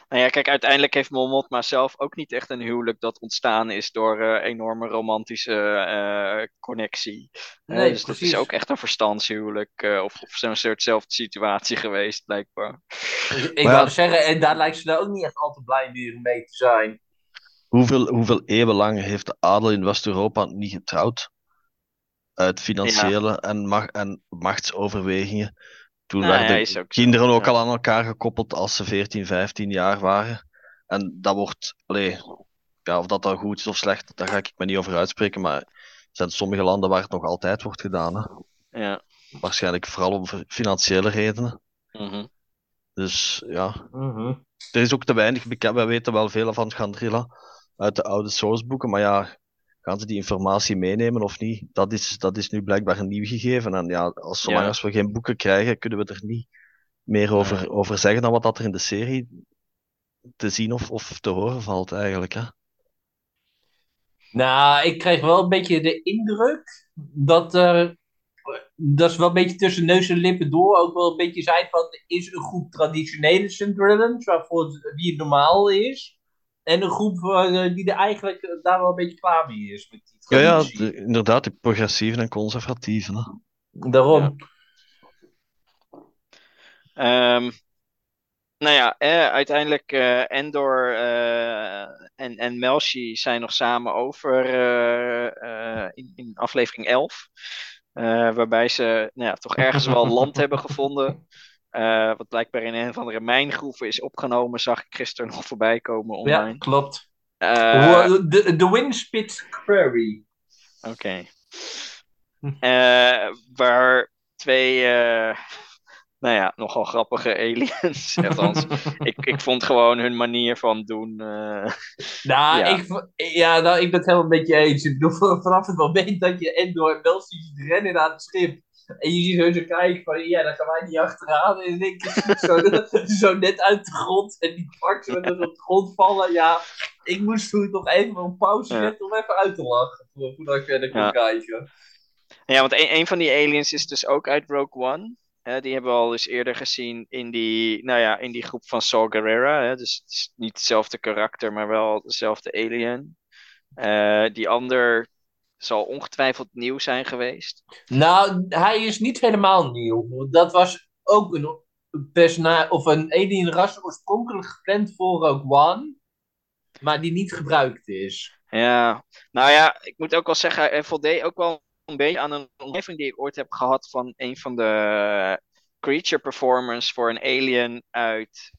Nou ja, kijk, uiteindelijk heeft Momot maar zelf ook niet echt een huwelijk dat ontstaan is door uh, enorme romantische uh, connectie. Nee, dus precies. dat is ook echt een verstandshuwelijk uh, of, of zo'n soortzelfde situatie geweest, blijkbaar. Ik wou ja, zeggen, en daar lijkt ze daar ook niet echt al te blij mee te zijn. Hoeveel, hoeveel eeuwen lang heeft de adel in West-Europa niet getrouwd? Uit financiële en, mag en machtsoverwegingen. Toen nou, werden kinderen ook al aan elkaar gekoppeld als ze 14, 15 jaar waren. En dat wordt, allee, ja, of dat dan goed is of slecht, daar ga ik me niet over uitspreken. Maar er zijn sommige landen waar het nog altijd wordt gedaan. Hè. Ja. Waarschijnlijk vooral om financiële redenen. Mhm. Dus ja, mhm. er is ook te weinig bekend. Wij weten wel veel van Gandrilla uit de oude sourceboeken, maar ja, gaan ze die informatie meenemen of niet? Dat is, dat is nu blijkbaar een nieuw gegeven. En ja, als, zolang als we geen boeken krijgen, kunnen we er niet meer over, over zeggen dan wat dat er in de serie te zien of, of te horen valt eigenlijk. Hè? Nou, ik krijg wel een beetje de indruk dat er. Dat is wel een beetje tussen neus en lippen door ook wel een beetje zijn van. Is een groep traditionele Cinderellans, waarvoor wie het normaal is. En een groep uh, die er eigenlijk eh, daar wel een beetje klaar mee is. Met die ja, ja inderdaad, die progressieven en conservatieven. Hè. Daarom. Ja. Um, nou ja, eh, uiteindelijk uh, Endor uh, en, en Melchi zijn nog samen over in, in, aflevering 11. waarbij ze nou ja, toch ergens wel land hebben gevonden. Uh, wat blijkbaar in een van de mijngroeven is opgenomen, zag ik gisteren nog voorbij komen online. Ja, klopt. Uh, de, de Windspit Quarry. Oké. Okay. Uh, waar twee, nou ja, nogal grappige aliens. Althans, ik, ik vond gewoon hun manier van doen. nou, ja. Ik, ja, nou, ik ben het helemaal een beetje eens. Ik bedoel, vanaf het moment dat je Endor en Bel ziet rennen aan het schip en je ziet zo kijken van, ja, daar gaan wij niet achteraan. En ik denk, zo, zo net uit de grond. En die pakt ze met op de grond vallen. Ja, ik moest toen toch even een pauze zetten om even uit te lachen. Voordat ik verder kon kijken. Ja, want een, een van die aliens is dus ook uit Rogue One. die hebben we al eens eerder gezien in die, nou ja, in die groep van Saw Gerrera. Hè? Dus het is niet hetzelfde karakter, maar wel dezelfde alien. Uh, die ander zal ongetwijfeld nieuw zijn geweest. Nou, hij is niet helemaal nieuw. Dat was ook een personage of een alien ras oorspronkelijk gepland voor Rogue One, maar die niet gebruikt is. Ja, nou ja, ik moet ook wel zeggen, hij voldeed ook wel een beetje aan een omgeving die ik ooit heb gehad van een van de creature performers voor een alien uit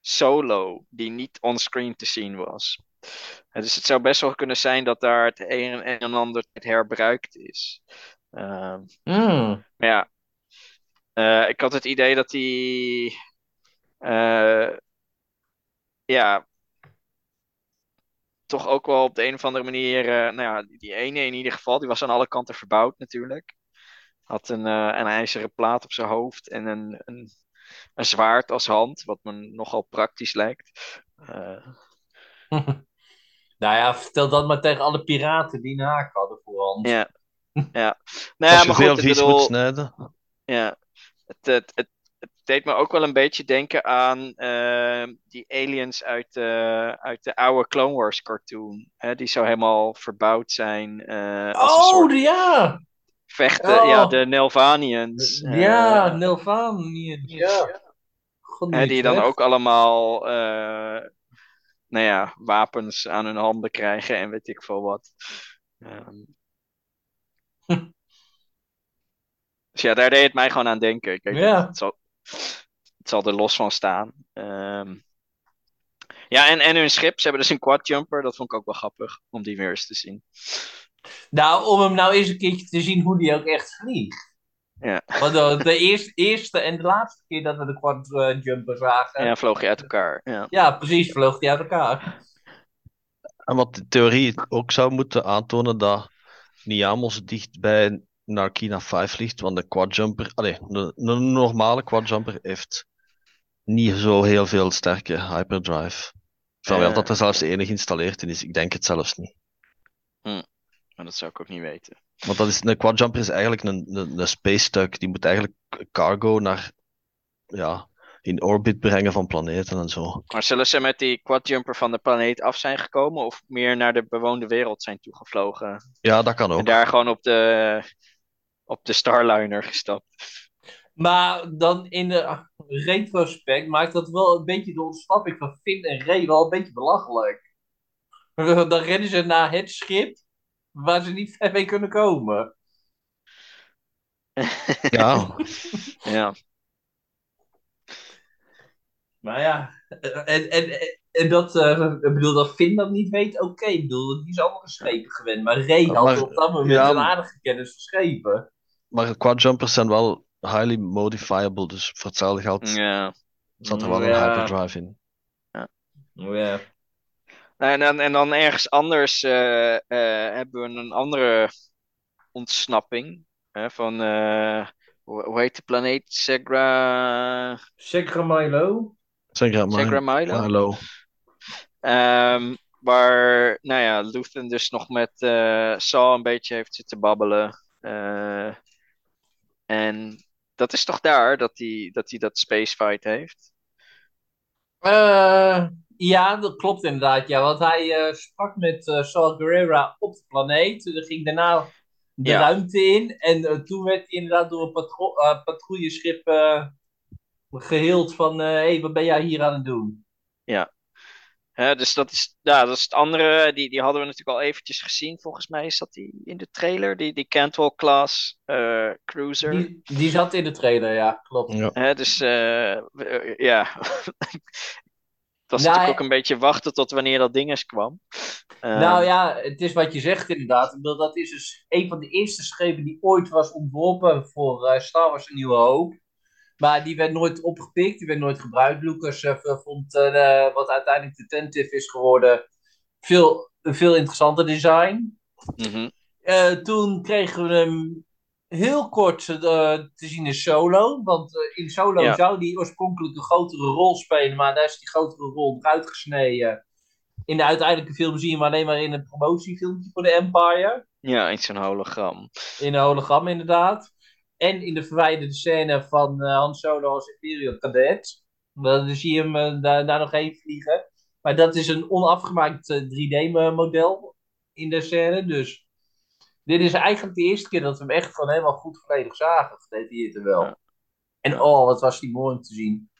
Solo, die niet onscreen te zien was. Dus het zou best wel kunnen zijn dat daar het een en ander herbruikt is. Uh, mm. Maar ja, uh, ik had het idee dat die. Uh, ja. Toch ook wel op de een of andere manier. Uh, nou ja, die ene in ieder geval, die was aan alle kanten verbouwd natuurlijk. Had een, een ijzeren plaat op zijn hoofd en een, een, een zwaard als hand, wat me nogal praktisch lijkt. Nou ja, vertel dat maar tegen alle piraten die een haak hadden voorhand. Ja. ja. Nou ja, maar veel vies moet snijden. Ja. Het, het, het, het, deed me ook wel een beetje denken aan uh, die aliens uit, uh, uit de oude Clone Wars cartoon. Hè, die zo helemaal verbouwd zijn. Uh, als oh, een soort ja! Vechten, oh. ja, de Nelvanians. Ja, Nelvanians, ja. God, die dan ook allemaal nou ja, wapens aan hun handen krijgen en weet ik veel wat. Um... dus ja, daar deed het mij gewoon aan denken. Ja. het, zal, het zal er los van staan. Um... Ja, en, en hun schip, ze hebben dus een quadjumper. Dat vond ik ook wel grappig om die weer eens te zien. Nou, om hem nou eens een keertje te zien hoe die ook echt vliegt. Ja. Want de eerste, eerste en de laatste keer dat we de quadjumper zagen. Ja, vloog hij uit elkaar. Ja, ja precies, vloog hij uit elkaar. En wat de theorie ook zou moeten aantonen dat Niamos dicht bij Narkina 5 ligt, want de quadjumper, allee, een, een normale quadjumper heeft niet zo heel veel sterke hyperdrive. Van wel Eh. dat er zelfs de enige geïnstalleerd in is, ik denk het zelfs niet. Maar dat zou ik ook niet weten. Want dat is, een quadjumper is eigenlijk een, een, een space tuig. Die moet eigenlijk cargo naar, ja, in orbit brengen van planeten en zo. Maar zullen ze met die quadjumper van de planeet af zijn gekomen of meer naar de bewoonde wereld zijn toegevlogen? Ja, dat kan En ook. daar gewoon op de, op de Starliner gestapt. Maar dan in de retrospect maakt dat wel een beetje de ontsnapping van Finn en Ray wel een beetje belachelijk. Dan rennen ze naar het schip waar ze niet ver mee kunnen komen. Ja, Ja, Maar ja, en, en, en dat, eh, ik bedoel, dat Finn dat niet weet, oké. Ik bedoel, die is andere schepen gewend. Maar Ray had Maar- op dat moment ja, een aardige kennis van schepen. maar quadjumpers zijn wel highly modifiable, dus voor hetzelfde geld ja. zat er wel een hyperdrive in. Ja. En dan, en dan ergens anders eh, eh, hebben we een andere ontsnapping. Hè, van, eh, hoe, hoe heet de planeet? Segra... Sekra Milo. Segra Milo? Hallo. Ehm, waar, nou ja, Luthen dus nog met eh Saul een beetje heeft zitten babbelen. Eh, en dat is toch daar dat hij dat, hij dat spacefight heeft? Eh, ja, dat klopt inderdaad. Ja, want hij eh, sprak met eh Saul Guerrera op de planeet. Dan ging daarna de Ja. ruimte in. En eh, toen werd hij inderdaad door een patro patrouilleschip eh geheeld van... Hé, hey, wat ben jij hier aan het doen? Hè, dus dat is, ja, dat is het andere. Die, die hadden we natuurlijk al eventjes gezien. Volgens mij is dat die in de trailer. Die, die Cantwell-class eh, cruiser. Die, die zat in de trailer, ja, klopt. Ja. Hè, dus ja. Was Nou, natuurlijk ook een beetje wachten tot wanneer dat ding eens kwam. Ehm, Nou ja, het is wat je zegt inderdaad. Dat is dus een van de eerste schepen die ooit was ontworpen voor eh, Star Wars Een Nieuwe Hoop. Maar die werd nooit opgepikt, die werd nooit gebruikt. Lucas eh, vond eh, wat uiteindelijk de Tentive is geworden veel, een veel interessanter design. mhm. Eh, toen kregen we hem heel kort eh, te zien in Solo. Want eh, in Solo Ja. zou die oorspronkelijk een grotere rol spelen, maar daar is die grotere rol eruit gesneden. In de uiteindelijke film zie je hem alleen maar in een promotiefilmpje voor de Empire. Ja, iets een hologram. In een hologram inderdaad. En in de verwijderde scène van eh Han Solo als Imperial Cadet. Dan zie je hem daar, daar nog heen vliegen. Maar dat is een onafgemaakt eh, 3D-model in de scène. Dus dit is eigenlijk de eerste keer dat we hem echt gewoon helemaal goed volledig zagen. Gedetailleerd er wel. Ja. En oh, wat was die mooi om te zien.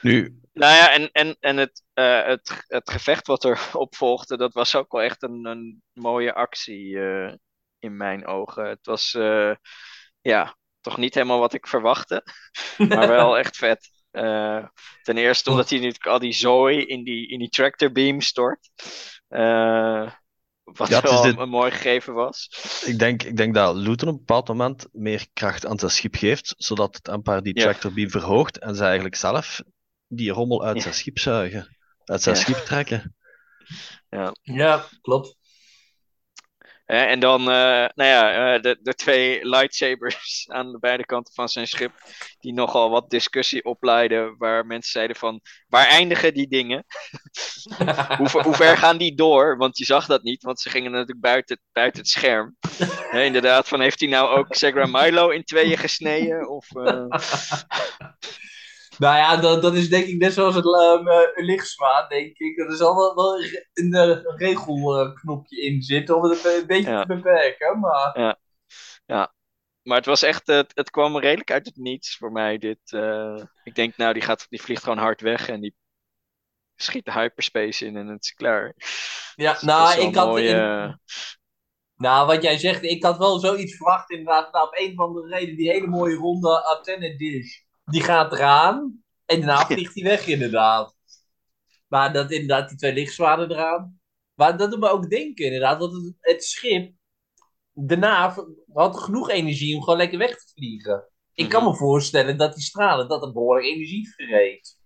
Nu, Nou ja, en, en, en het, eh, het, het gevecht wat erop volgde, dat was ook wel echt een, een mooie actie eh, in mijn ogen. Het was eh, ja, toch niet helemaal wat ik verwachtte, maar wel echt vet. Eh, ten eerste omdat hij natuurlijk al die zooi in die, in die tractor beam stort. Eh, wat Ja, wel dit- een mooi gegeven was. ik denk, ik denk dat Luton op een bepaald moment meer kracht aan zijn schip geeft, zodat het Empire die Ja. tractor beam verhoogt en ze eigenlijk zelf die rommel uit Ja. zijn schip zuigen. Uit zijn Ja. schip trekken. Ja, klopt. En dan, eh, nou ja, eh, de, de twee lightsabers aan de beide kanten van zijn schip, die nogal wat discussie opleiden, waar mensen zeiden van, waar eindigen die dingen? hoe, ver, hoe ver gaan die door? Want je zag dat niet, want ze gingen natuurlijk buiten, buiten het scherm. Inderdaad, van heeft hij nou ook Segra Milo in tweeën gesneden? Of, eh, Nou ja, dat, dat is denk ik net zoals het uh, denk ik. Er zal wel, wel een, een regelknopje in zitten om het een, beetje Ja. te beperken. Maar maar het was echt, het, het kwam redelijk uit het niets voor mij. Dit, eh, ik denk, nou, die, gaat, die vliegt gewoon hard weg en die schiet de hyperspace in en het is klaar. ja, Dus nou, is ik had, mooi, in- eh, nou, wat jij zegt, ik had wel zoiets verwacht inderdaad. Nou, op een van de reden, die hele mooie ronde antenne dish, die gaat eraan. En daarna vliegt hij weg inderdaad. Maar dat inderdaad, die twee lichtzwaarden eraan. Maar dat doet me ook denken inderdaad, dat het, het schip daarna had genoeg energie om gewoon lekker weg te vliegen. Ik kan Mhm. me voorstellen dat die stralen dat het behoorlijk energie verreed.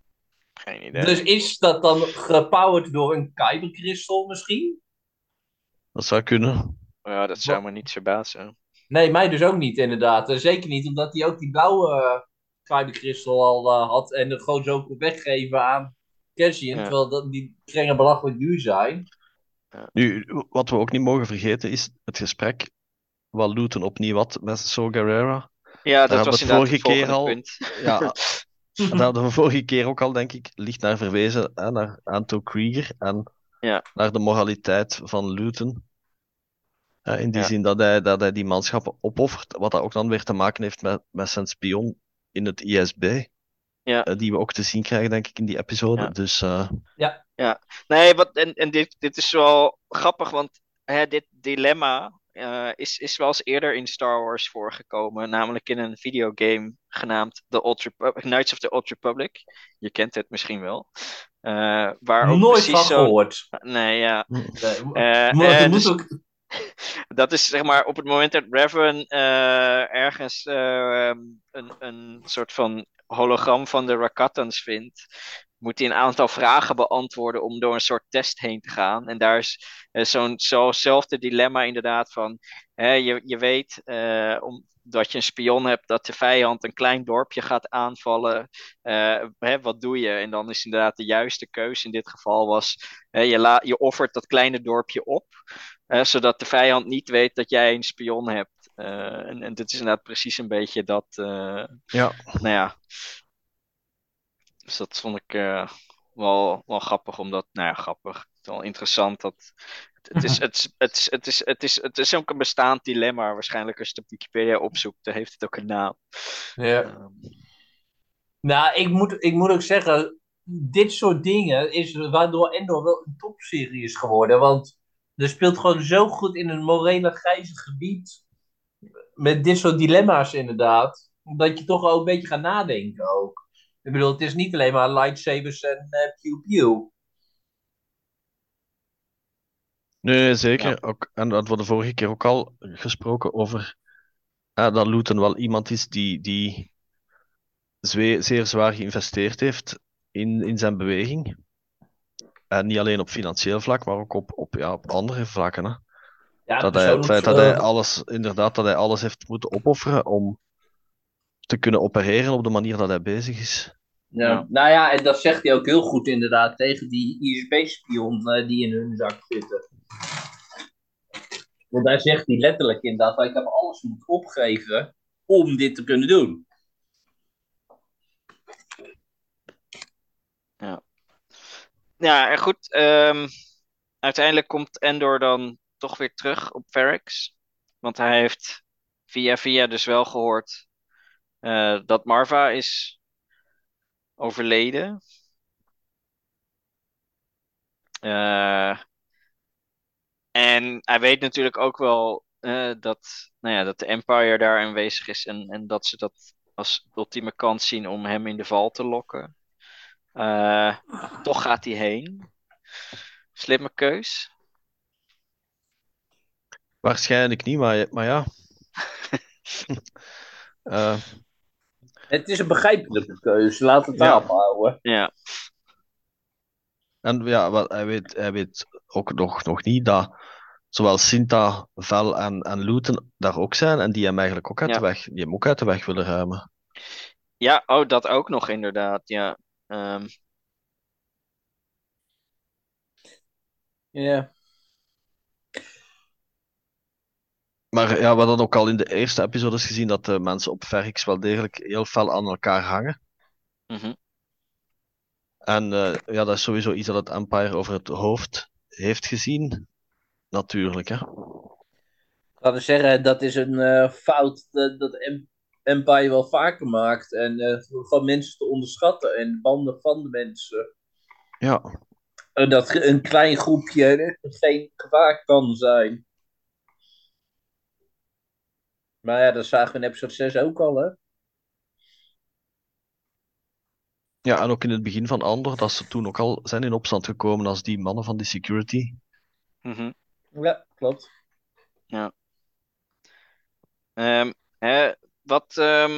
Geen idee. Dus is dat dan gepowered door een kyberkristal misschien? Dat zou kunnen. Ja, dat zou me niet verbazen. Nee, mij dus ook niet, inderdaad. Zeker niet omdat hij ook die blauwe Kyber al uh, had en er gewoon zo kon weggeven aan Cassian, Ja. terwijl dat, die kringen belachelijk duur zijn. Nu, wat we ook niet mogen vergeten is het gesprek wat Luton opnieuw had met So Guerrera. Ja, dat was inderdaad het vorige keer volgende al- punt. Ja, daar hadden we vorige keer ook al, denk ik, licht naar verwezen, hè, naar Anto Krieger en Ja. naar de moraliteit van Luton. In die Ja. zin dat hij, dat hij die manschappen opoffert, wat dat ook dan weer te maken heeft met, met zijn spion in het ISB. Ja. eh, die we ook te zien krijgen, denk ik, in die episode. Ja. Dus eh, Nee, wat, en, en dit, dit is wel grappig, want hè, dit dilemma eh, is, is wel eens eerder in Star Wars voorgekomen. Namelijk in een videogame genaamd The Old Repu- Knights of the Old Republic. Je kent het misschien wel. Eh, waar ook Nooit van precies zo. gehoord. Nee, ja. Nee, Eh, maar eh, er moet dus- ook... dat is zeg maar op het moment dat Revan eh, ergens eh, een, een soort van hologram van de Rakatans vindt, moet hij een aantal vragen beantwoorden om door een soort test heen te gaan. En daar is eh, zo'n zo'nzelfde dilemma inderdaad van, hè, je, je weet eh, om, dat je een spion hebt, dat de vijand een klein dorpje gaat aanvallen. Eh, hè, wat doe je? En dan is inderdaad de juiste keuze in dit geval was, hè, je, la, je offert dat kleine dorpje op. Zodat de vijand niet weet dat jij een spion hebt. Eh, en, en dit is inderdaad precies een beetje dat. eh, ja. nou ja. Dus dat vond ik eh, wel, wel grappig, omdat. Nou ja, grappig. Het is wel interessant dat. Het, het, is, het, is, het, is, het, is, het, is, het is ook een bestaand dilemma. Waarschijnlijk als je het op Wikipedia opzoekt, dan heeft het ook een naam. Ja. Ehm, Nou, ik moet, ik moet ook zeggen, dit soort dingen is waardoor Endor wel een topserie is geworden. Want er speelt gewoon zo goed in een morele grijze gebied. Met dit soort dilemma's inderdaad. Dat je toch ook een beetje gaat nadenken ook. Ik bedoel, het is niet alleen maar lightsabers en eh pew pew. Nee, zeker. Ook, en dat we de vorige keer ook al gesproken over eh, dat Luton wel iemand is die, die zeer zwaar geïnvesteerd heeft in, in zijn beweging. En niet alleen op financieel vlak, maar ook op, op, ja, op andere vlakken. Hè. Ja, Dat hij, het feit dat hij eh, alles, inderdaad, dat hij alles heeft moeten opofferen om te kunnen opereren op de manier dat hij bezig is. Ja. Ja. Nou ja, en dat zegt hij ook heel goed inderdaad tegen die ISB-spion eh, die in hun zak zitten. Want daar zegt hij letterlijk inderdaad, ik heb alles moeten opgeven om dit te kunnen doen. Ja, en goed. ehm, uiteindelijk komt Endor dan toch weer terug op Ferrix. Want hij heeft via via dus wel gehoord eh, dat Marva is overleden. Eh, en hij weet natuurlijk ook wel eh, dat, nou ja, dat de Empire daar aanwezig is en, en dat ze dat als ultieme kans zien om hem in de val te lokken. Eh, toch gaat hij heen. Slimme keus. Waarschijnlijk niet, maar, maar ja. Eh, Het is een begrijpelijke keuze, laat het Ja. daarop houden. Ja, En ja, hij weet, hij weet ook nog, nog niet dat zowel Sinta, Vel en, en Luton daar ook zijn en die hem eigenlijk ook uit Ja. de weg, die hem ook uit de weg willen ruimen. ja oh, dat ook nog inderdaad. Ja. Ehm, Ja. Maar ja, we hadden ook al in de eerste episodes gezien dat de mensen op Ferrix wel degelijk heel fel aan elkaar hangen. mhm. En eh, ja, dat is sowieso iets dat het Empire over het hoofd heeft gezien. Natuurlijk, hè. Ik dus zeggen, dat is een eh, fout dat, dat Em- Empire wel vaker maakt. En eh, van mensen te onderschatten en banden van de mensen. Ja, En dat een klein groepje geen gevaar kan zijn. Maar ja, dat zagen we in episode 6 ook al, hè? ja, en ook in het begin van Andor, dat ze toen ook al zijn in opstand gekomen als die mannen van die security. Mhm. Ja, klopt. Ehm, hè, wat, ehm,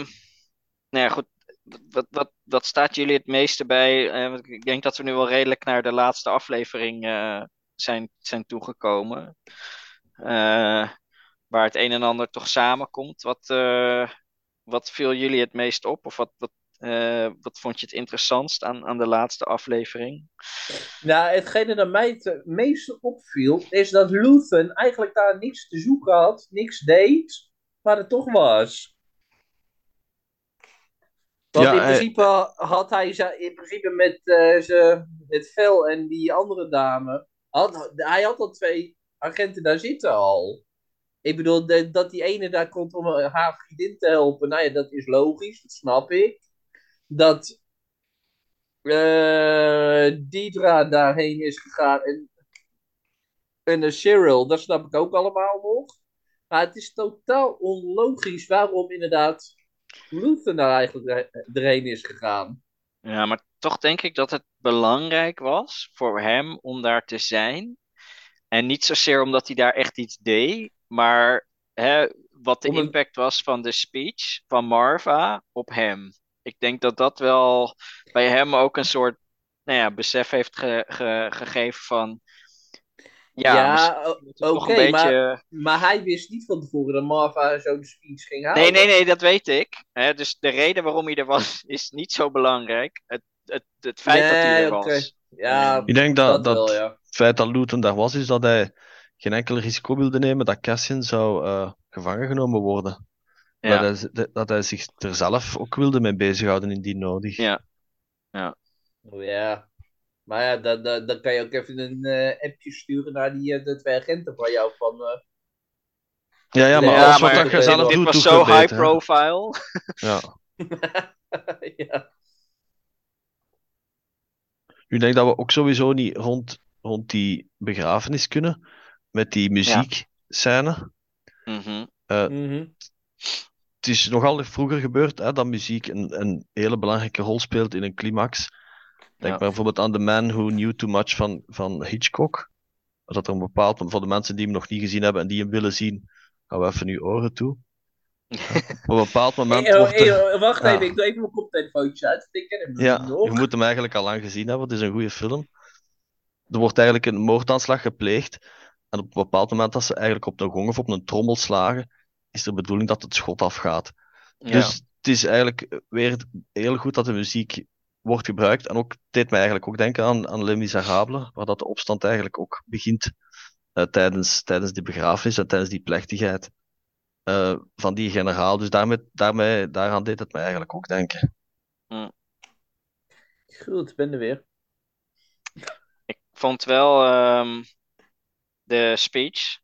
nou ja, goed. Wat, wat, wat staat jullie het meeste bij? Eh, ik denk dat we nu wel redelijk naar de laatste aflevering eh, zijn, zijn toegekomen. eh, waar het een en ander toch samenkomt. Wat, wat viel jullie het meest op? Of wat, wat, wat vond je het interessantst aan, aan de laatste aflevering? Nou, hetgene dat mij het meest opviel, is dat Luthen eigenlijk daar niks te zoeken had, niks deed, maar het toch was. Want Ja, in hij- principe had hij in principe met, eh ze, met Vel en die andere dame, had, hij had al twee agenten daar zitten al. Ik bedoel, de- dat die ene daar komt om haar vriendin te helpen, nou ja, dat is logisch, dat snap ik. Dat eh Deidra daarheen is gegaan en, en de Cyril, dat snap ik ook allemaal nog. Maar het is totaal onlogisch waarom inderdaad Luthen daar eigenlijk erheen is gegaan. Ja, maar toch denk ik dat het belangrijk was voor hem om daar te zijn. En niet zozeer omdat hij daar echt iets deed, maar hè, wat de impact was van de speech van Marva op hem. Ik denk dat dat wel bij hem ook een soort nou ja, besef heeft ge- ge- gegeven van. Ja, Ja, oké, een beetje. Maar hij wist niet van tevoren dat Marva zo'n speech ging houden. Nee, nee, nee, dat weet ik. Hè, dus de reden waarom hij er was, is niet zo belangrijk. Het, het, het feit dat hij er was. Ja, Ik denk dat, dat, dat wel, ja. het feit dat Luton daar was, is dat hij geen enkel risico wilde nemen dat Cassian zou eh, gevangen genomen worden. Ja. Dat, hij, dat hij zich er zelf ook wilde mee bezighouden indien nodig. Ja. Oh, ja. Maar ja, dan, dan, dan kan je ook even een eh, appje sturen naar die, eh, de twee agenten van jou. Van, eh, Ja, ja, maar Ja, alles wat dit- zelf dit doet, was zo high beter, profile. Ja. ja. Nu denk ik dat we ook sowieso niet rond, rond die begrafenis kunnen. Met die muziekscène. Mhm. Mhm. Het is nogal vroeger gebeurd hè, dat muziek een, een hele belangrijke rol speelt in een climax. Denk Ja. bijvoorbeeld aan The Man Who Knew Too Much van, van Hitchcock. Dat er een bepaald, voor de mensen die hem nog niet gezien hebben en die hem willen zien, gaan we even nu oren toe. Op een bepaald moment Hey, wordt er... hey, wacht Ja. even, ik doe even mijn koptelefoontje uit. Ik ken hem Ja, nog. je moet hem eigenlijk al lang gezien hebben. Het is een goede film. Er wordt eigenlijk een moordaanslag gepleegd. En op een bepaald moment dat ze eigenlijk op een gong of op een trommel slagen, is de bedoeling dat het schot afgaat. Ja. Dus het is eigenlijk weer heel goed dat de muziek wordt gebruikt. En ook deed mij eigenlijk ook denken aan, aan Les Miserables, waar dat de opstand eigenlijk ook begint eh, tijdens, tijdens die begrafenis en tijdens die plechtigheid eh, van die generaal. Dus daarmee, daarmee, daaraan deed het mij eigenlijk ook denken. Goed, ik ben er weer. Ik vond wel ehm, de speech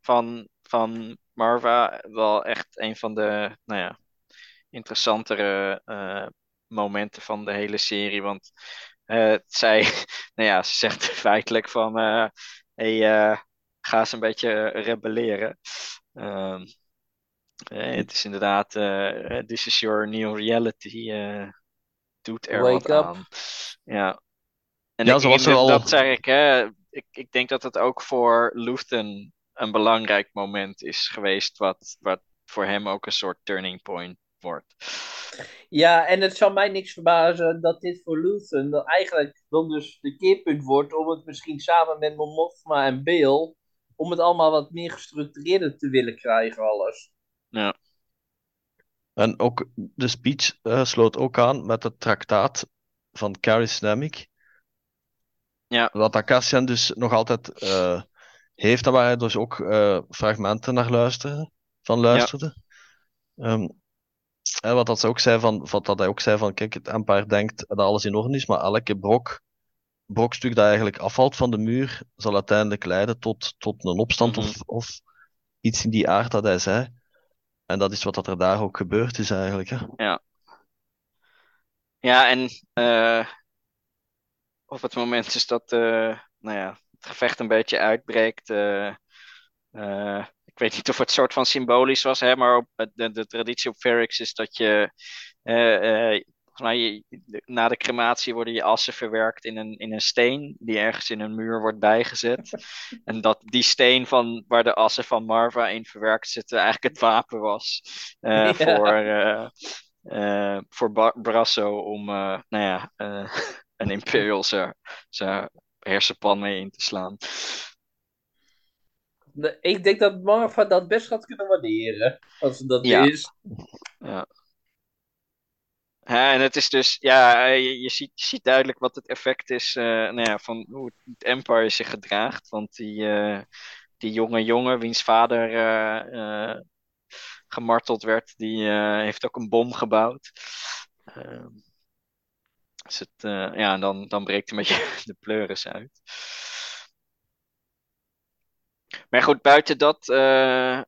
van, van Marva wel echt een van de nou ja, interessantere eh, momenten van de hele serie. Want eh, zij, nou ja, ze zegt feitelijk van eh hey, eh, ga eens een beetje rebelleren. Ehm, eh, het is inderdaad, eh, this is your new reality. eh doet er Wake wat up. aan. Ja. En Ja, ik, ze was er al- dat zeg ik, hè. Ik, ik denk dat het ook voor Luthen een belangrijk moment is geweest, wat, wat voor hem ook een soort turning point wordt. Ja, en het zal mij niks verbazen dat dit voor Luthen dan eigenlijk dan dus de keerpunt wordt om het misschien samen met Mon Mothma en Bill, om het allemaal wat meer gestructureerder te willen krijgen alles. Ja, En ook de speech eh, sloot ook aan met het traktaat van Caris Nemik. Ja. Dat Akassian dus nog altijd eh, heeft en waar hij dus ook eh, fragmenten naar luisterde, van luisterde. Ehm, wat dat ze ook zei van, wat dat hij ook zei van, kijk, het Empire denkt dat alles in orde is, maar elke brok, brokstuk dat eigenlijk afvalt van de muur, zal uiteindelijk leiden tot, tot een opstand Mhm. of, of iets in die aard dat hij zei. En dat is wat dat er daar ook gebeurd is eigenlijk. Hè. ja en eh, op het moment dus dat eh, nou ja, het gevecht een beetje uitbreekt. eh, ik weet niet of het soort van symbolisch was, hè, maar op, de, de traditie op Ferrix is dat je. eh, eh, mij, je- na de crematie worden je assen verwerkt in een, in een steen die ergens in een muur wordt bijgezet. En dat die steen van, waar de assen van Marva in verwerkt zitten eigenlijk het wapen was eh, Ja. voor, eh, eh, voor Brasso om eh, nou ja, eh, een Imperial zijn hersenpan mee in te slaan. Ik denk dat Marva dat best gaat kunnen waarderen. Als het dat Ja. is. Hè, en het is dus, ja, eh, je, je ziet, je ziet duidelijk wat het effect is eh, nou ja, van hoe het Empire zich gedraagt. Want die, eh, die jonge jongen, wiens vader eh, eh, gemarteld werd, die eh, heeft ook een bom gebouwd. Ehm, dus het, eh, ja, dan, dan breekt een beetje de pleuris uit. Maar goed, buiten dat eh,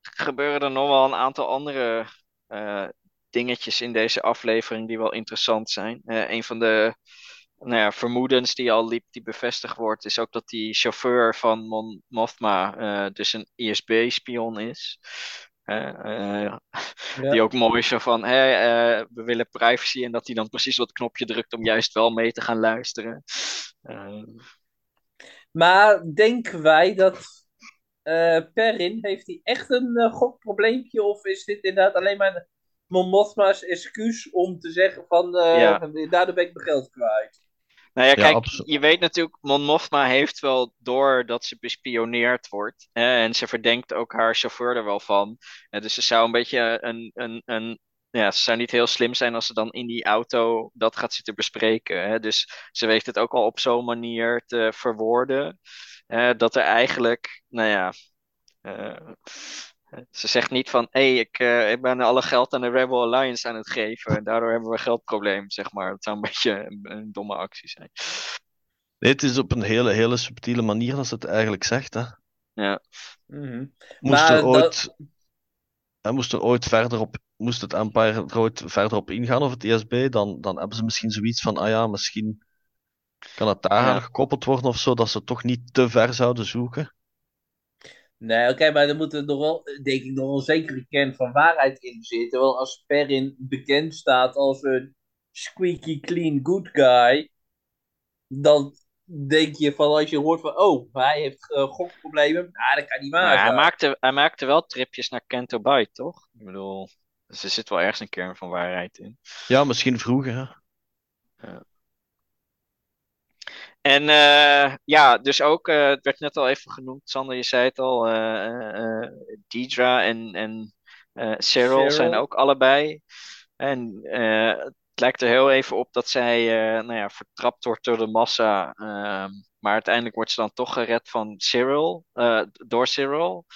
gebeuren er nog wel een aantal andere eh, dingetjes in deze aflevering die wel interessant zijn. Eh, een van de nou ja, vermoedens die al liep, die bevestigd wordt, is ook dat die chauffeur van Mon Mothma dus een ISB-spion is. Ja. Die ook mooi is zo van, hé, eh, we willen privacy en dat hij dan precies wat knopje drukt om juist wel mee te gaan luisteren. Maar denken wij dat eh, Perrin, heeft hij echt een eh, gokprobleempje? Of is dit inderdaad alleen maar Mon Mothma's excuus om te zeggen van, eh Ja. daardoor ben ik mijn geld kwijt? Nou ja, kijk, je weet natuurlijk, Mon Mothma heeft wel door dat ze bespioneerd wordt. Hè, en ze verdenkt ook haar chauffeur er wel van. Eh, dus ze zou een beetje een, een, een, ja, ze zou niet heel slim zijn als ze dan in die auto dat gaat zitten bespreken. Hè. Dus ze weet het ook al op zo'n manier te verwoorden. eh, dat er eigenlijk, nou ja, eh, ze zegt niet van, hé, hey, ik, eh, ik ben alle geld aan de Rebel Alliance aan het geven. En daardoor hebben we een geldprobleem, zeg maar. Dat zou een beetje een, een domme actie zijn. Nee, het is op een hele, hele subtiele manier dat ze het eigenlijk zegt. Hè. Ja, Mhm. Moest Maar er dat- moest er ooit verder op, moest het Empire er ooit verder op ingaan of het ISB, dan, dan hebben ze misschien zoiets van, ah ja, misschien kan het daaraan Ja. gekoppeld worden of zo, dat ze toch niet te ver zouden zoeken. Nee, oké, maar er moet er nog wel, denk ik, nog wel een zekere kern van waarheid in zitten. Wel, als Perrin bekend staat als een squeaky clean good guy, dan denk je van als je hoort van, oh, hij heeft eh, gokproblemen, nou, dat kan niet waar maar hij maakte, hij maakte wel tripjes naar Kento Bight, toch? Ik bedoel, dus er zit wel ergens een kern van waarheid in. Ja, misschien vroeger. Hè. En eh, ja, dus ook, eh, het werd net al even genoemd, Sander, je zei het al, eh eh, eh, Deidra en, en eh, Cyril Cyril. zijn ook allebei. En eh, het lijkt er heel even op dat zij eh, nou ja, vertrapt wordt door de massa. ehm, maar uiteindelijk wordt ze dan toch gered van Cyril, eh, door Cyril.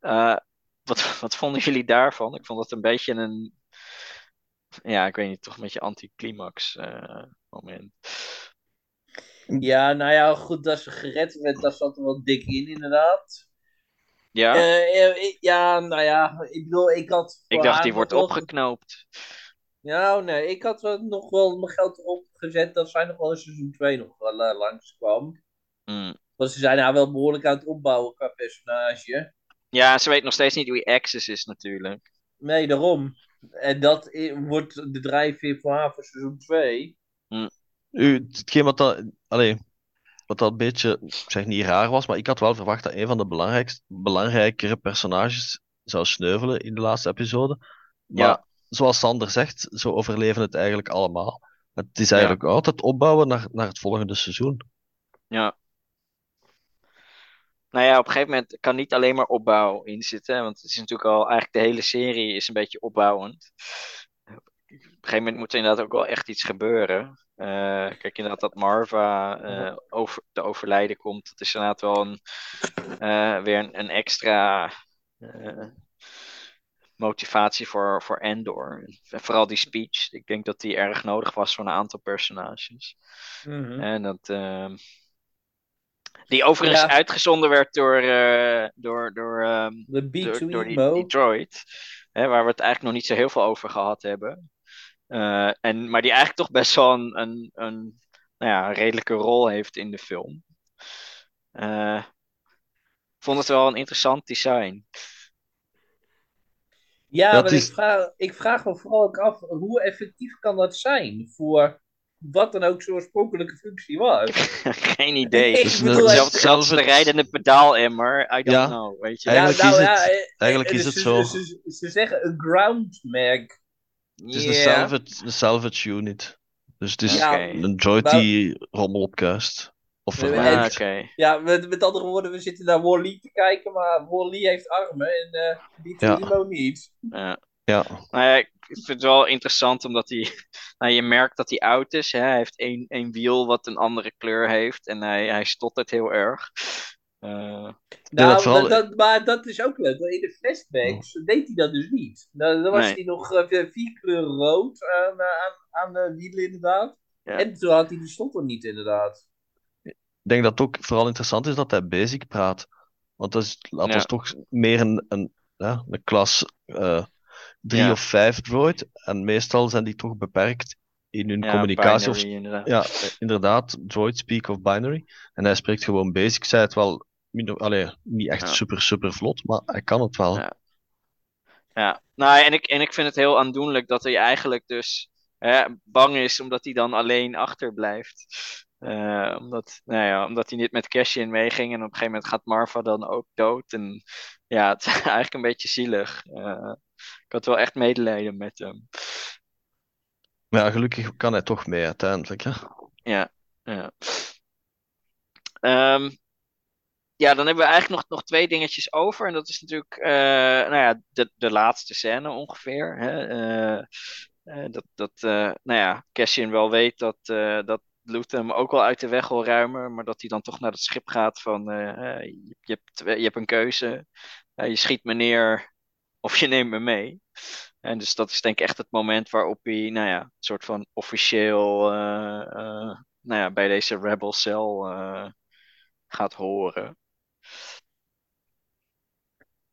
Eh, wat, wat vonden jullie daarvan? Ik vond het een beetje een, ja, ik weet niet, toch een beetje anticlimax moment. Ja, nou ja, goed, dat ze gered werd, dat zat er wel dik in, inderdaad. Ja, ja, nou ja, ik bedoel, ik had ik dacht die wordt opgeknoopt. Ja, nee, ik had wel nog wel mijn geld erop gezet dat zij nog wel in seizoen 2 nog wel eh, langskwam. Mm. Want ze zijn haar wel behoorlijk aan het opbouwen qua personage. Ja, ze weet nog steeds niet wie Axis is natuurlijk. Nee, daarom. En dat wordt de drijfveer voor haar voor seizoen 2. U, hetgeen wat dat, allee, wat dat een beetje, ik zeg niet raar was, maar ik had wel verwacht dat een van de belangrijkst, belangrijkere personages zou sneuvelen in de laatste episode. Maar Ja. Zoals Sander zegt, zo overleven het eigenlijk allemaal. Het is eigenlijk altijd opbouwen naar, naar het volgende seizoen. Ja. Nou ja, op een gegeven moment kan niet alleen maar opbouw in zitten. hè, Want het is natuurlijk al, eigenlijk de hele serie is een beetje opbouwend. Op een gegeven moment moet er inderdaad ook wel echt iets gebeuren. Eh, kijk, inderdaad dat Marva eh, over, te overlijden komt. Dat is inderdaad wel een, eh, weer een, een extra motivatie voor, voor Endor. En vooral die speech. Ik denk dat die erg nodig was voor een aantal personages. En dat. ehm, die overigens Ja. uitgezonden werd door, eh, door, door, ehm, De door, door B2 die, Mo. die droid. Hè, waar we het eigenlijk nog niet zo heel veel over gehad hebben. Eh, en, maar die eigenlijk toch best wel een, een, een nou ja, een redelijke rol heeft in de film. Ik vond het wel een interessant design. Ja, maar is- ik, vraag, ik vraag me vooral ook af, hoe effectief kan dat zijn voor wat dan ook zijn oorspronkelijke functie was? Geen idee. Ik Dus een- Zelfs zelfs de rijdende pedaalemmer, I don't Ja. know, weet je. Eigenlijk ja, is nou, het- ja, eigenlijk is het ze, zo. Ze, ze, ze zeggen een ground mag. Het is een Ja. salvage, een salvage unit. Dus het is een droid maar- die rommel opkuist. Of verwijderd. Ah, oké. Ja, met, met andere woorden, we zitten naar Wall-E te kijken, maar Wall-E heeft armen en eh die Ja. Timo niet. Ja. Ja, Nou ja, ik vind het wel interessant omdat hij, nou, je merkt dat hij oud is. Hè? Hij heeft één, één wiel wat een andere kleur heeft en hij, hij stottert heel erg. Eh, Nou, dat vooral- dat, dat- maar dat is ook leuk. In de flashbacks deed hij dat dus niet. Dan, dan was Nee. hij nog eh, vier kleuren rood aan, eh, aan, aan de wielen inderdaad. Ja. En toen had hij die stotter niet inderdaad. Ik denk dat het ook vooral interessant is dat hij basic praat. Want dat is, laten we Ja. toch meer een, een, ja, een klas eh drie Ja. of vijf droid. En meestal zijn die toch beperkt in hun communicatie. Of, binary inderdaad. ja, eh, inderdaad, droid speak of binary. En hij spreekt gewoon basic. Zij het wel minder, allee, niet echt super, super vlot, maar hij kan het wel. Ja. Ja, nou, en ik, en ik vind het heel aandoenlijk dat hij eigenlijk dus hè, bang is omdat hij dan alleen achterblijft. Eh, omdat, nou ja, omdat hij niet met Cassian meeging en op een gegeven moment gaat Marva dan ook dood. En ja, het is eigenlijk een beetje zielig. Eh, ik had wel echt medelijden met hem. Maar ja, gelukkig kan hij toch mee uiteindelijk. Hè? Ja, ja. Ehm, ja, dan hebben we eigenlijk nog, nog twee dingetjes over. En dat is natuurlijk eh, nou ja, de, de laatste scène ongeveer. Hè? Dat dat nou ja, Cassian wel weet dat, dat Luther hem ook wel uit de weg wil ruimen. Maar dat hij dan toch naar het schip gaat van... eh, eh, je, je, hebt, je hebt een keuze. Eh, je schiet me neer of je neemt me mee. En dus dat is denk ik echt het moment waarop hij, nou ja, een soort van officieel nou ja, bij deze Rebel Cell gaat horen.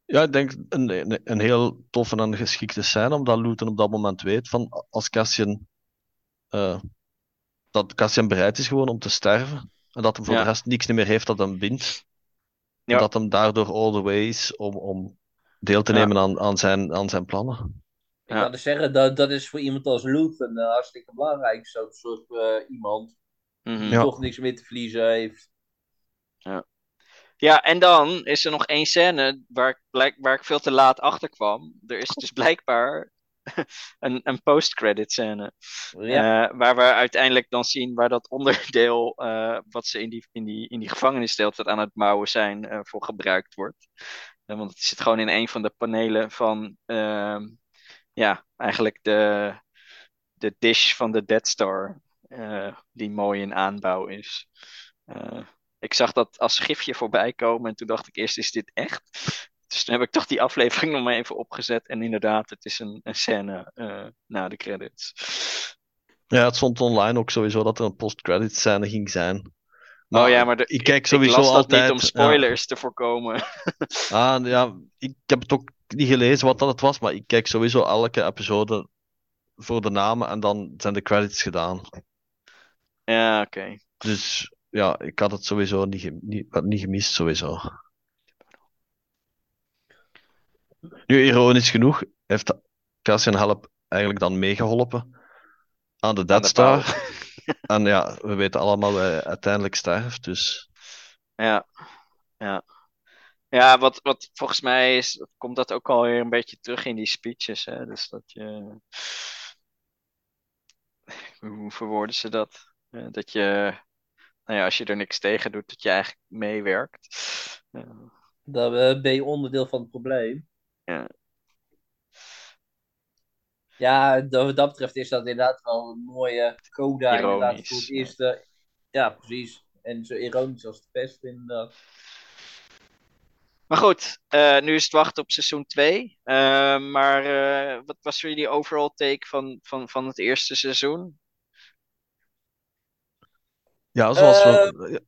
Ja, ik denk een, een, heel toffe en geschikte scène, omdat Luton op dat moment weet van als Cassian, dat Cassian bereid is gewoon om te sterven. En dat hem voor Ja. de rest niks meer heeft dat hem bindt. En Ja. dat hem daardoor all the way is om, om deel te Ja. nemen aan, aan, zijn, aan zijn plannen. Ik Ja. kan dus zeggen, dat, dat is voor iemand als Luthen uh, hartstikke belangrijk. Zo'n soort eh, iemand Mhm. die Ja. toch niks meer te verliezen heeft. Ja, en dan is er nog één scène waar ik, blijk, waar ik veel te laat achter kwam. Er is dus blijkbaar een, een post-credit scène. Ja. Eh, waar we uiteindelijk dan zien waar dat onderdeel eh, wat ze in die, in die, in die gevangenis de hele tijd aan het bouwen zijn eh, voor gebruikt wordt. Want het zit gewoon in een van de panelen van ehm, ja, eigenlijk de, de dish van de Dead Star. die mooi in aanbouw is. Ik zag dat als gifje voorbij komen en toen dacht ik eerst, is dit echt? Dus toen heb ik toch die aflevering nog maar even opgezet. En inderdaad, het is een, een scène eh, na de credits. Ja, het stond online ook sowieso dat er een post-credit scène ging zijn. Maar oh ja, maar de, ik kijk ik sowieso las dat altijd. niet om ja. spoilers te voorkomen. Ah, ja, ik heb het ook niet gelezen wat dat het was, maar ik kijk sowieso elke episode voor de namen en dan zijn de credits gedaan. ja, oké. Dus ja, ik had het sowieso niet, niet, niet gemist, sowieso. Nu, ironisch genoeg, heeft Cassian Help eigenlijk dan meegeholpen aan de Dead de Star. En ja, we weten allemaal dat hij uiteindelijk sterft, dus... Ja, ja. Ja, wat, wat volgens mij is, komt dat ook alweer een beetje terug in die speeches. Hè? Dus dat je. Hoe verwoorden ze dat? Eh, dat je, nou ja, als je er niks tegen doet, dat je eigenlijk meewerkt. Eh, Dan eh, ben je onderdeel van het probleem. Ja. Ja, dat- wat dat betreft is dat inderdaad wel een mooie coda inderdaad voor het ja. eerste. Ja, precies. En zo ironisch als de pest inderdaad. Maar goed, eh, nu is het wachten op seizoen 2. maar eh, wat was voor jullie overall take van, van, van het eerste seizoen? Ja, zoals we...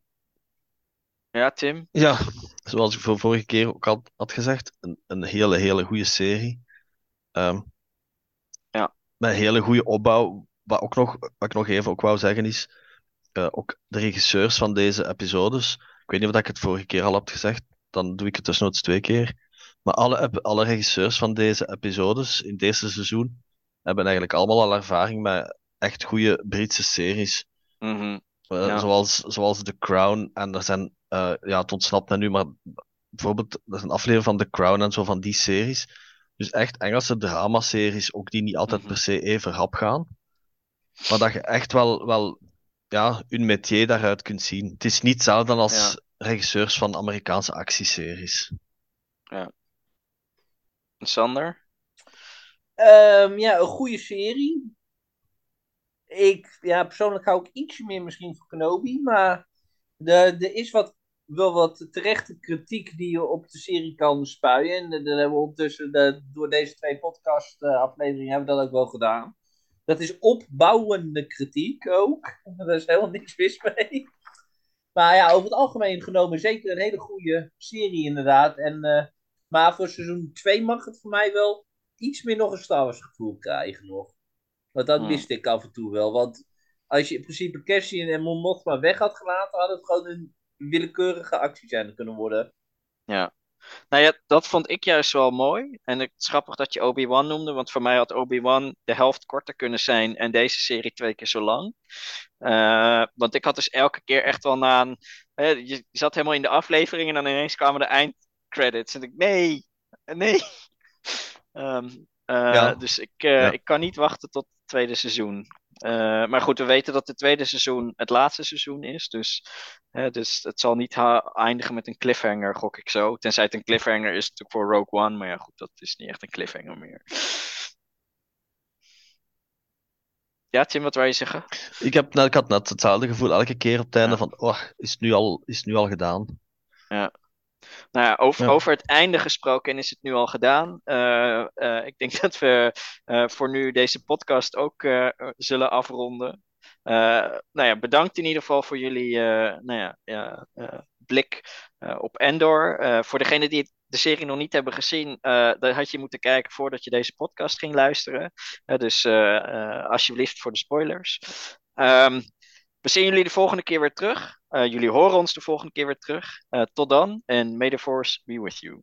Ja, Tim? Ja, zoals ik voor vorige keer ook al had gezegd, een, een hele, hele goede serie. Ehm, Ja. Met een hele goede opbouw. Wat, ook nog, wat ik nog even ook wou zeggen is, eh, ook de regisseurs van deze episodes, ik weet niet of ik het vorige keer al heb gezegd, dan doe ik het desnoods twee keer. Maar alle, alle regisseurs van deze episodes in eerste seizoen hebben eigenlijk allemaal al ervaring met echt goede Britse series. Mhm. Eh, Ja. zoals, zoals The Crown. En er zijn, ja, het ontsnapt me nu, maar bijvoorbeeld, er is een aflevering van The Crown en zo van die series. Dus echt Engelse dramaseries, ook die niet altijd Mhm. per se even rap gaan. Maar dat je echt wel, wel ja, hun métier daaruit kunt zien. Het is niet hetzelfde als regisseurs van Amerikaanse actieseries. Ja. Sander? Um, ja, een goede serie. Ik, ja, persoonlijk hou ik ietsje meer misschien van Kenobi, maar er is wat, wel wat terechte kritiek die je op de serie kan spuien. En dat hebben we ondertussen de, door deze twee podcast afleveringen hebben we dat ook wel gedaan. Dat is opbouwende kritiek ook. Daar is helemaal niks mis mee. Maar ja, over het algemeen genomen zeker een hele goede serie inderdaad. En, uh, maar voor seizoen 2 mag het voor mij wel iets meer nog een Star Wars gevoel krijgen nog. Want dat wist ik af en toe wel. Want als je in principe Cassian en Mon Mothma weg had gelaten, had het gewoon een willekeurige actie zijn kunnen worden. Ja. Nou ja, dat vond ik juist wel mooi. En het is grappig dat je Obi-Wan noemde, want voor mij had Obi-Wan de helft korter kunnen zijn en deze serie twee keer zo lang. Uh, want ik had dus elke keer echt wel na een. je zat helemaal in de aflevering en dan ineens kwamen de eindcredits. En ik, nee, nee. Um, uh, ja. Dus ik, uh, ja. ik kan niet wachten tot het tweede seizoen. Uh, maar goed, we weten dat het tweede seizoen het laatste seizoen is. Dus, dus het zal niet eindigen met een cliffhanger, gok ik zo. Tenzij het een cliffhanger is natuurlijk voor Rogue One. Maar ja, goed, dat is niet echt een cliffhanger meer. Ja, Tim, wat wil je zeggen? Ik, heb, nou, ik had net hetzelfde gevoel elke keer op het einde ja. van, oh, is het nu al, is het nu al gedaan? Ja. Nou ja, over, ja. over het einde gesproken is het nu al gedaan. Uh, uh, ik denk dat we uh, voor nu deze podcast ook zullen afronden. nou ja, bedankt in ieder geval voor jullie nou ja, blik op Endor. voor degenen die de serie nog niet hebben gezien, dan had je moeten kijken voordat je deze podcast ging luisteren. dus alsjeblieft voor de spoilers. Um, we zien jullie de volgende keer weer terug. Uh, jullie horen ons de volgende keer weer terug. Uh, tot dan en may the force be with you.